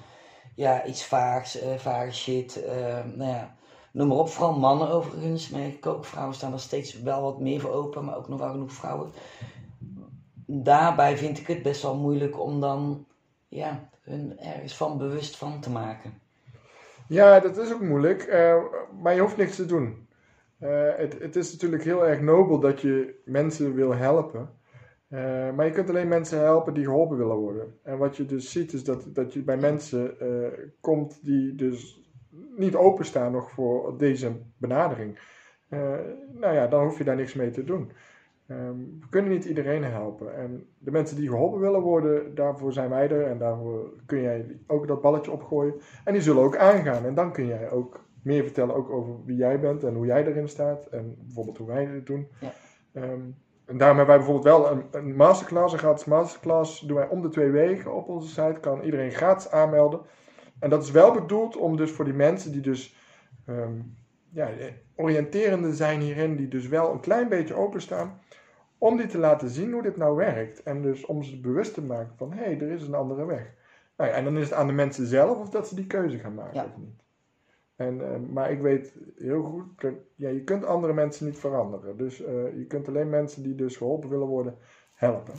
Speaker 1: ja, iets vaags, eh vage shit, eh, nou ja, Noem maar op, vooral mannen overigens. Maar ik ook vrouwen staan er steeds wel wat meer voor open, maar ook nog wel genoeg vrouwen. Daarbij vind ik het best wel moeilijk om dan ja, hun ergens van bewust van te maken.
Speaker 2: Ja, dat is ook moeilijk, eh, maar je hoeft niks te doen. Eh, het, het is natuurlijk heel erg nobel dat je mensen wil helpen. Eh, maar je kunt alleen mensen helpen die geholpen willen worden. En wat je dus ziet is dat, dat je bij mensen komt die dus niet openstaan nog voor deze benadering. Nou ja, dan hoef je daar niks mee te doen. Ehm, we kunnen niet iedereen helpen. En de mensen die geholpen willen worden, daarvoor zijn wij er. En daarvoor kun jij ook dat balletje opgooien. En die zullen ook aangaan. En dan kun jij ook meer vertellen ook over wie jij bent en hoe jij erin staat. En bijvoorbeeld hoe wij dit doen.
Speaker 1: Ja.
Speaker 2: Ehm, en daarom hebben wij bijvoorbeeld wel een, een masterclass, een gratis masterclass. Doen wij om de twee weken op onze site. Kan iedereen gratis aanmelden. En dat is wel bedoeld om dus voor die mensen die dus ehm, ja, oriënterende zijn hierin, die dus wel een klein beetje openstaan, om die te laten zien hoe dit nou werkt. En dus om ze bewust te maken van, hé, hey, er is een andere weg. Nou ja, en dan is het aan de mensen zelf of dat ze die keuze gaan maken
Speaker 1: Ja.
Speaker 2: of niet. En, eh, maar ik weet heel goed, dat, ja, je kunt andere mensen niet veranderen. Dus eh, je kunt alleen mensen die dus geholpen willen worden, helpen.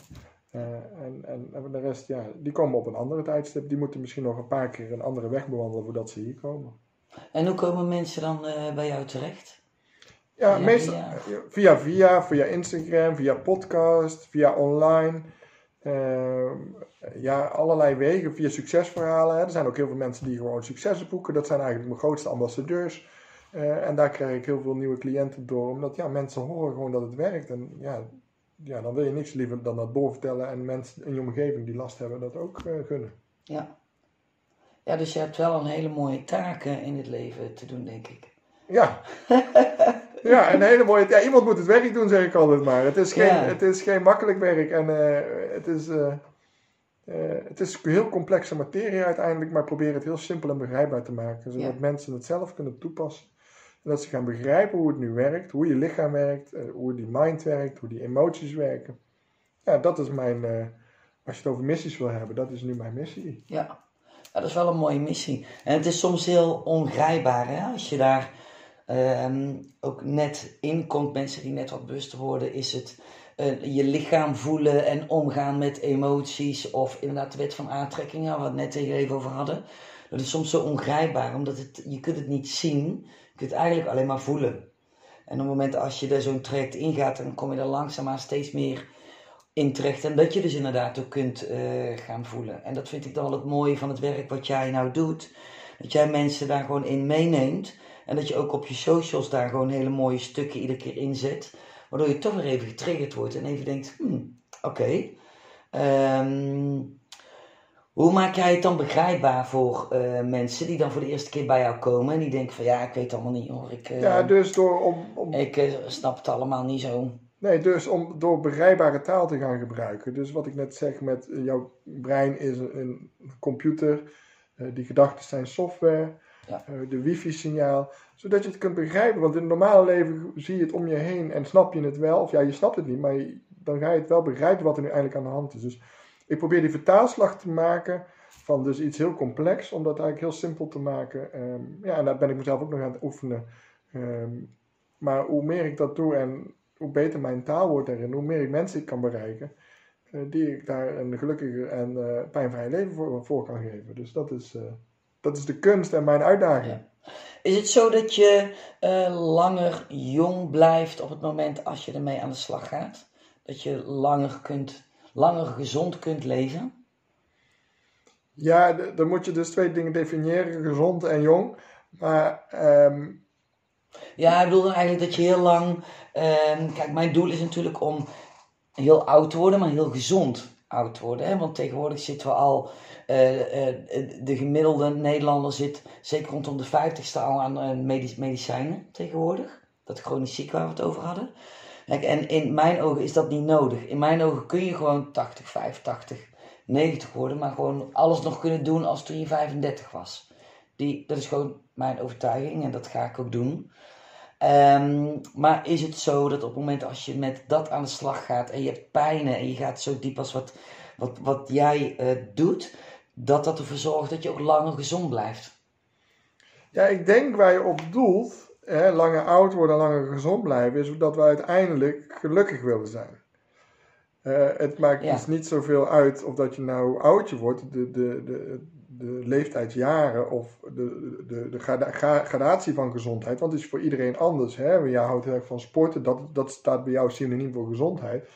Speaker 2: Eh, en, en, en de rest, ja, die komen op een andere tijdstip. Die moeten misschien nog een paar keer een andere weg bewandelen voordat ze hier komen.
Speaker 1: En hoe komen mensen dan eh, bij jou terecht?
Speaker 2: Ja,
Speaker 1: Via
Speaker 2: meestal
Speaker 1: via?
Speaker 2: via. via, via Instagram, via podcast, via online. Ehm, ja, allerlei wegen, via succesverhalen. Hè. Er zijn ook heel veel mensen die gewoon successen boeken. Dat zijn eigenlijk mijn grootste ambassadeurs. Eh, en daar krijg ik heel veel nieuwe cliënten door. Omdat ja, mensen horen gewoon dat het werkt. En ja, ja, dan wil je niks liever dan dat doorvertellen. En mensen in je omgeving die last hebben dat ook eh, gunnen.
Speaker 1: Ja. Ja, dus je hebt wel een hele mooie taken in het leven te doen, denk ik.
Speaker 2: Ja, Ja, een hele mooie. Ja, iemand moet het werk doen, zeg ik altijd maar. Het is geen,
Speaker 1: Ja.
Speaker 2: het is geen makkelijk werk en eh, het, is, eh, het is heel complexe materie uiteindelijk, maar probeer het heel simpel en begrijpbaar te maken, zodat
Speaker 1: Ja.
Speaker 2: mensen het zelf kunnen toepassen. En dat ze gaan begrijpen hoe het nu werkt, hoe je lichaam werkt, hoe die mind werkt, hoe die emoties werken. Ja, dat is mijn. als je het over missies wil hebben, dat is nu mijn missie.
Speaker 1: Ja. Ja, dat is wel een mooie missie. En het is soms heel ongrijpbaar hè? als je daar ehm, ook net in komt. Mensen die net wat bewuster worden, is het eh, je lichaam voelen en omgaan met emoties. Of inderdaad de wet van aantrekking, waar we het net even over hadden. Dat is soms zo ongrijpbaar, omdat het, je kunt het niet zien. Je kunt het eigenlijk alleen maar voelen. En op het moment als je er zo'n traject ingaat, dan kom je er langzaamaan steeds meer in terecht. En dat je dus inderdaad ook kunt eh, gaan voelen. En dat vind ik dan wel het mooie van het werk wat jij nou doet. Dat jij mensen daar gewoon in meeneemt. En dat je ook op je socials daar gewoon hele mooie stukken iedere keer inzet. Waardoor je toch weer even getriggerd wordt en even denkt, hmm, oké. Ehm, hoe maak jij het dan begrijpbaar voor eh, mensen die dan voor de eerste keer bij jou komen en die denken van ja, ik weet het allemaal niet hoor. Ik,
Speaker 2: Ja, dus door om, om
Speaker 1: ik eh, snap het allemaal niet zo.
Speaker 2: Nee, dus om door begrijpbare taal te gaan gebruiken. Dus wat ik net zeg met eh, jouw brein is een, computer, eh, die gedachten zijn software,
Speaker 1: Ja.
Speaker 2: eh, de wifi-signaal, zodat je het kunt begrijpen. Want in het normale leven zie je het om je heen en snap je het wel, of ja, je snapt het niet, maar je- dan ga je het wel begrijpen wat er nu eigenlijk aan de hand is. Dus ik probeer die vertaalslag te maken van dus iets heel complex, om dat eigenlijk heel simpel te maken. Ehm, ja, en daar ben ik mezelf ook nog aan het oefenen. Ehm, maar hoe meer ik dat doe en hoe beter mijn taal wordt daarin, hoe meer ik mensen ik kan bereiken, eh, die ik daar een gelukkiger en eh pijnvrij leven voor, voor kan geven. Dus dat is, eh, dat is de kunst en mijn uitdaging.
Speaker 1: Ja. Is het zo dat je langer jong blijft op het moment als je ermee aan de slag gaat? Dat je langer, kunt, langer gezond kunt leven?
Speaker 2: Ja, dan moet je dus twee dingen definiëren, gezond en jong. Maar ehm,
Speaker 1: Ja, ik bedoel dan eigenlijk dat je heel lang. ehm, kijk, mijn doel is natuurlijk om heel oud te worden, maar heel gezond oud te worden. Hè? Want tegenwoordig zitten we al. eh, eh, de gemiddelde Nederlander zit zeker rondom de 50ste al aan eh, medic- medicijnen tegenwoordig. Dat chronisch ziek waar we het over hadden. Kijk, en in mijn ogen is dat niet nodig. In mijn ogen kun je gewoon 80, 85, 90 worden, maar gewoon alles nog kunnen doen als toen je 35 was. Die, dat is gewoon mijn overtuiging en dat ga ik ook doen. Ehm, maar is het zo dat op het moment als je met dat aan de slag gaat en je hebt pijnen en je gaat zo diep als wat, wat, wat jij eh, doet, dat dat ervoor zorgt dat je ook langer gezond blijft?
Speaker 2: ja, ik denk waar je op doelt, hè, langer oud worden en langer gezond blijven, is dat we uiteindelijk gelukkig willen zijn. Eh, het maakt
Speaker 1: Ja.
Speaker 2: dus niet zoveel uit of dat je nou oudje wordt, de, de, de, de leeftijdsjaren of de, de, de grada- gra- gradatie van gezondheid, want het is voor iedereen anders. Hè? Jij houdt heel erg van sporten, dat, dat staat bij jou synoniem voor gezondheid.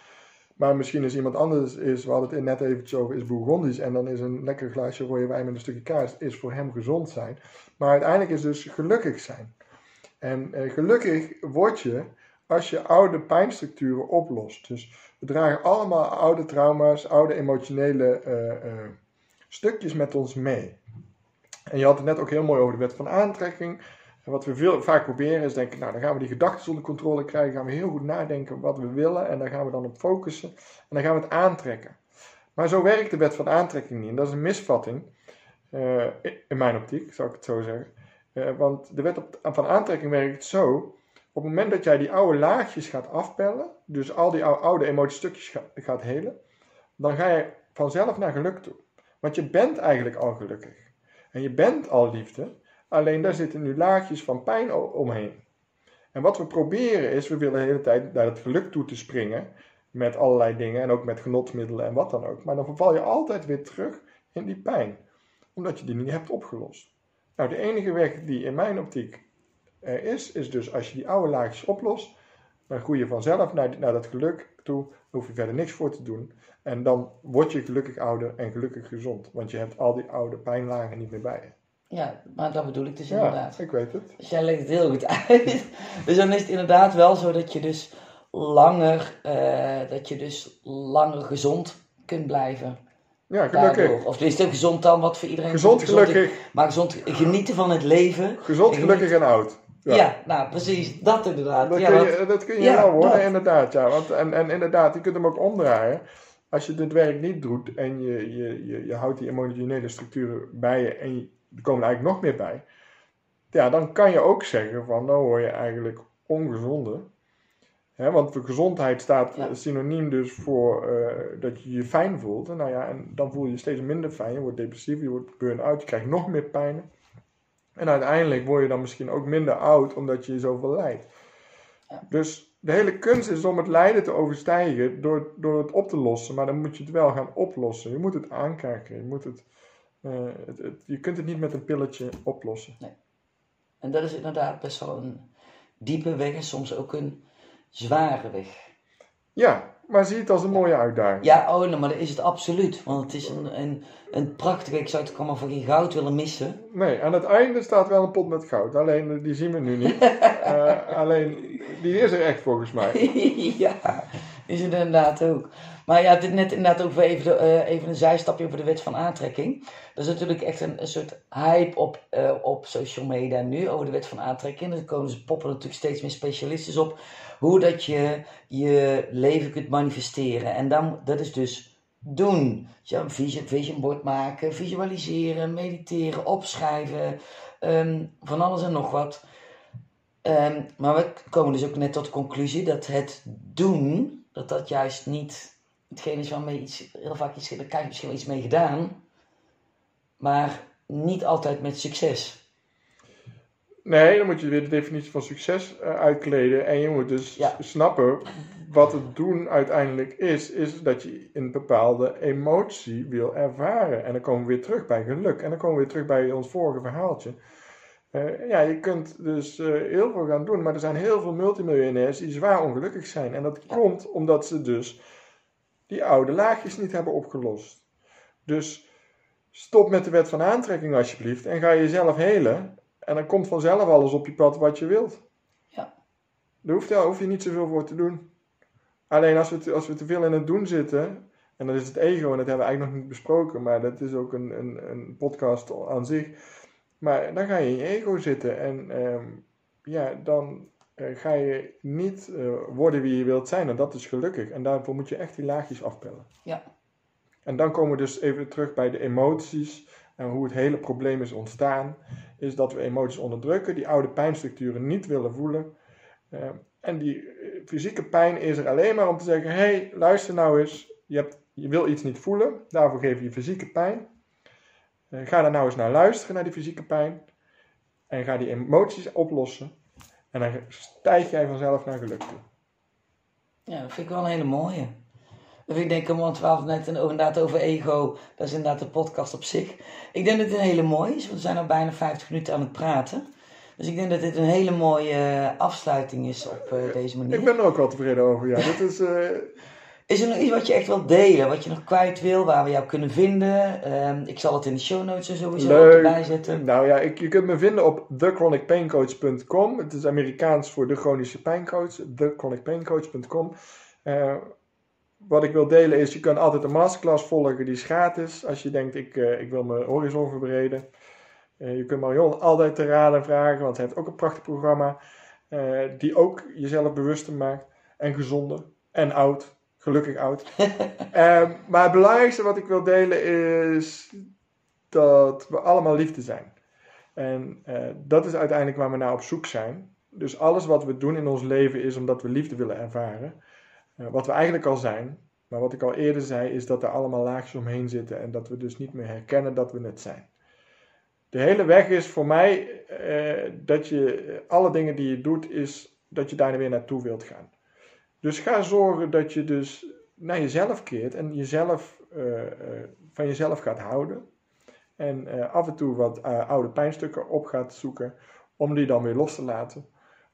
Speaker 2: Maar misschien is iemand anders, is, we hadden het net eventjes over, is Bourgondisch en dan is een lekker glaasje rode wijn met een stukje kaas, is voor hem gezond zijn. Maar uiteindelijk is dus gelukkig zijn. En eh, gelukkig word je als je oude pijnstructuren oplost. Dus we dragen allemaal oude trauma's, oude emotionele eh, eh, stukjes met ons mee. En je had het net ook heel mooi over de wet van aantrekking. En wat we veel, vaak proberen is denken, nou dan gaan we die gedachten onder controle krijgen, gaan we heel goed nadenken wat we willen en daar gaan we dan op focussen en dan gaan we het aantrekken. Maar zo werkt de wet van aantrekking niet en dat is een misvatting, eh, in mijn optiek, zou ik het zo zeggen. Eh, want de wet van aantrekking werkt zo, op het moment dat jij die oude laagjes gaat afpellen, dus al die oude, oude emotiestukjes ga- gaat helen, dan ga je vanzelf naar geluk toe. Want je bent eigenlijk al gelukkig. En je bent al liefde, alleen daar zitten nu laagjes van pijn omheen. En wat we proberen is, we willen de hele tijd naar het geluk toe te springen, met allerlei dingen en ook met genotsmiddelen en wat dan ook. Maar dan verval je altijd weer terug in die pijn, omdat je die niet hebt opgelost. Nou, de enige weg die in mijn optiek er is, is dus als je die oude laagjes oplost, dan groei je vanzelf naar, naar dat geluk toe, daar hoef je verder niks voor te doen. En dan word je gelukkig ouder en gelukkig gezond, want je hebt al die oude pijnlagen niet meer bij je.
Speaker 1: Ja, maar dat bedoel ik dus
Speaker 2: Ja,
Speaker 1: inderdaad.
Speaker 2: ik weet het.
Speaker 1: Dus jij legt het heel goed uit. dus dan is het inderdaad wel zo dat je dus langer, eh, dat je dus langer gezond kunt blijven.
Speaker 2: Ja, gelukkig.
Speaker 1: Daardoor. Of is het gezond dan, wat voor iedereen
Speaker 2: Gezond, gelukkig.
Speaker 1: Maar gezond genieten van het leven.
Speaker 2: Gezond,
Speaker 1: En
Speaker 2: gelukkig en oud.
Speaker 1: Ja. nou precies, dat inderdaad.
Speaker 2: Dat
Speaker 1: ja,
Speaker 2: kun
Speaker 1: want-
Speaker 2: je, dat kun je
Speaker 1: ja,
Speaker 2: wel worden,
Speaker 1: dat.
Speaker 2: inderdaad. Ja. Want, en, en inderdaad, je kunt hem ook omdraaien. Als je dit werk niet doet en je, je, je, je houdt die emotionele structuren bij je en er komen er eigenlijk nog meer bij. Ja, dan kan je ook zeggen van, nou word je eigenlijk ongezonde. Hè, want voor gezondheid staat
Speaker 1: Ja.
Speaker 2: synoniem dus voor eh, dat je je fijn voelt. En, nou ja, en dan voel je je steeds minder fijn. Je wordt depressief, je wordt burn-out, je krijgt nog meer pijn. En uiteindelijk word je dan misschien ook minder oud omdat je zoveel lijdt.
Speaker 1: Ja.
Speaker 2: Dus de hele kunst is om het lijden te overstijgen door, door het op te lossen. Maar dan moet je het wel gaan oplossen. Je moet het aankijken. Je, moet het, eh, het, het- je kunt het niet met een pilletje oplossen.
Speaker 1: En dat is inderdaad best wel een diepe weg en soms ook een zware weg.
Speaker 2: Ja, maar zie het als een mooie uitdaging.
Speaker 1: Ja, oh, maar dat is het absoluut. Want het is een, een, een prachtige, ik zou het ook allemaal voor geen goud willen missen.
Speaker 2: Nee, aan het einde staat wel een pot met goud. Alleen die zien we nu niet. Eh, alleen die is er echt volgens mij.
Speaker 1: ja, is het inderdaad ook. Maar ja, dit net inderdaad ook weer even, eh, even een zijstapje over de wet van aantrekking. Dat is natuurlijk echt een, soort hype op, eh, op social media nu over de wet van aantrekking. Er komen ze poppen natuurlijk steeds meer specialisten op. Hoe dat je je leven kunt manifesteren. En dan, dat is dus doen. Ja, vision, vision board maken, visualiseren, mediteren, opschrijven. ehm, van alles en nog wat. Ehm, maar we komen dus ook net tot de conclusie dat het doen, dat dat juist niet hetgeen is waarmee iets, heel vaak iets, daar krijg je misschien wel iets mee gedaan, maar niet altijd met succes.
Speaker 2: Nee, dan moet je weer de definitie van succes eh, uitkleden. En je moet dus
Speaker 1: Ja.
Speaker 2: snappen wat het doen uiteindelijk is. Is dat je een bepaalde emotie wil ervaren. En dan komen we weer terug bij geluk. En dan komen we weer terug bij ons vorige verhaaltje. Eh, ja, je kunt dus eh, heel veel gaan doen. Maar er zijn heel veel multimiljonairs die zwaar ongelukkig zijn. En dat komt omdat ze dus die oude laagjes niet hebben opgelost. Dus stop met de wet van aantrekking alsjeblieft. En ga jezelf helen. En dan komt vanzelf alles op je pad wat je wilt.
Speaker 1: Ja.
Speaker 2: Daar hoeft, daar hoef je niet zoveel voor te doen. Alleen als we, te, als we te veel in het doen zitten, en dat is het ego, en dat hebben we eigenlijk nog niet besproken, maar dat is ook een, een, een podcast aan zich. Maar dan ga je in je ego zitten en ehm, ja, dan eh, ga je niet eh, worden wie je wilt zijn. En dat is gelukkig. En daarvoor moet je echt die laagjes afpellen.
Speaker 1: Ja.
Speaker 2: En dan komen we dus even terug bij de emoties en hoe het hele probleem is ontstaan. Is dat we emoties onderdrukken, die oude pijnstructuren niet willen voelen. Eh, en die eh, fysieke pijn is er alleen maar om te zeggen: hé, hey, luister nou eens, je, hebt, je wil iets niet voelen, daarvoor geef je fysieke pijn. Eh, ga daar nou eens naar luisteren, naar die fysieke pijn. En ga die emoties oplossen. En dan stijg jij vanzelf naar geluk toe.
Speaker 1: Ja, dat vind ik wel een hele mooie. Dat vind ik denk ik, want we hadden het net inderdaad over ego, dat is inderdaad de podcast op zich. Ik denk dat het een hele mooie is, want we zijn al bijna 50 minuten aan het praten. Dus ik denk dat dit een hele mooie eh, afsluiting is op eh, deze manier.
Speaker 2: Ik ben er ook wel tevreden over, ja. Dit is,
Speaker 1: Is er nog iets wat je echt wilt delen, wat je nog kwijt wil, waar we jou kunnen vinden? Ehm, ik zal het in de show notes er sowieso
Speaker 2: Leuk.
Speaker 1: erbij zetten.
Speaker 2: Nou ja, ik, je kunt me vinden op thechronicpaincoach.com. Het is Amerikaans voor de chronische pijncoach. thechronicpaincoach.com. Eh wat ik wil delen is, je kan altijd een masterclass volgen, die is gratis. Als je denkt, ik, eh, ik wil mijn horizon verbreden. Eh, je kunt Marion altijd te raden vragen, want zij heeft ook een prachtig programma. die ook jezelf bewuster maakt. En gezonder. En oud. Gelukkig oud. Eh, maar het belangrijkste wat ik wil delen is dat we allemaal liefde zijn. En eh, dat is uiteindelijk waar we naar op zoek zijn. Dus alles wat we doen in ons leven is omdat we liefde willen ervaren. Eh, wat we eigenlijk al zijn. Maar wat ik al eerder zei, is dat er allemaal laagjes omheen zitten. En dat we dus niet meer herkennen dat we het zijn. De hele weg is voor mij eh, dat je alle dingen die je doet, is dat je daar weer naartoe wilt gaan. Dus ga zorgen dat je dus naar jezelf keert en jezelf, eh, eh, van jezelf gaat houden. En eh, af en toe wat oude pijnstukken op gaat zoeken, om die dan weer los te laten.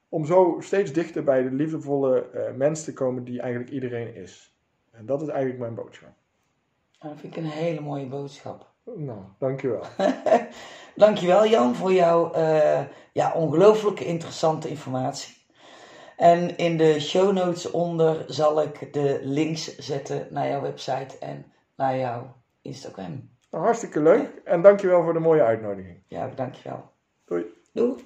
Speaker 2: Om zo steeds dichter bij de liefdevolle mens te komen die eigenlijk iedereen is. En dat is eigenlijk mijn boodschap.
Speaker 1: Nou, Dat vind ik een hele mooie boodschap.
Speaker 2: Nou, dankjewel.
Speaker 1: Dankjewel Jan voor jouw ja, ongelooflijke interessante informatie. En in de show notes onder zal ik de links zetten naar jouw website en naar jouw Instagram.
Speaker 2: Nou, hartstikke leuk en dankjewel voor de mooie uitnodiging.
Speaker 1: Ja, dankjewel.
Speaker 2: Doei.
Speaker 1: Doei.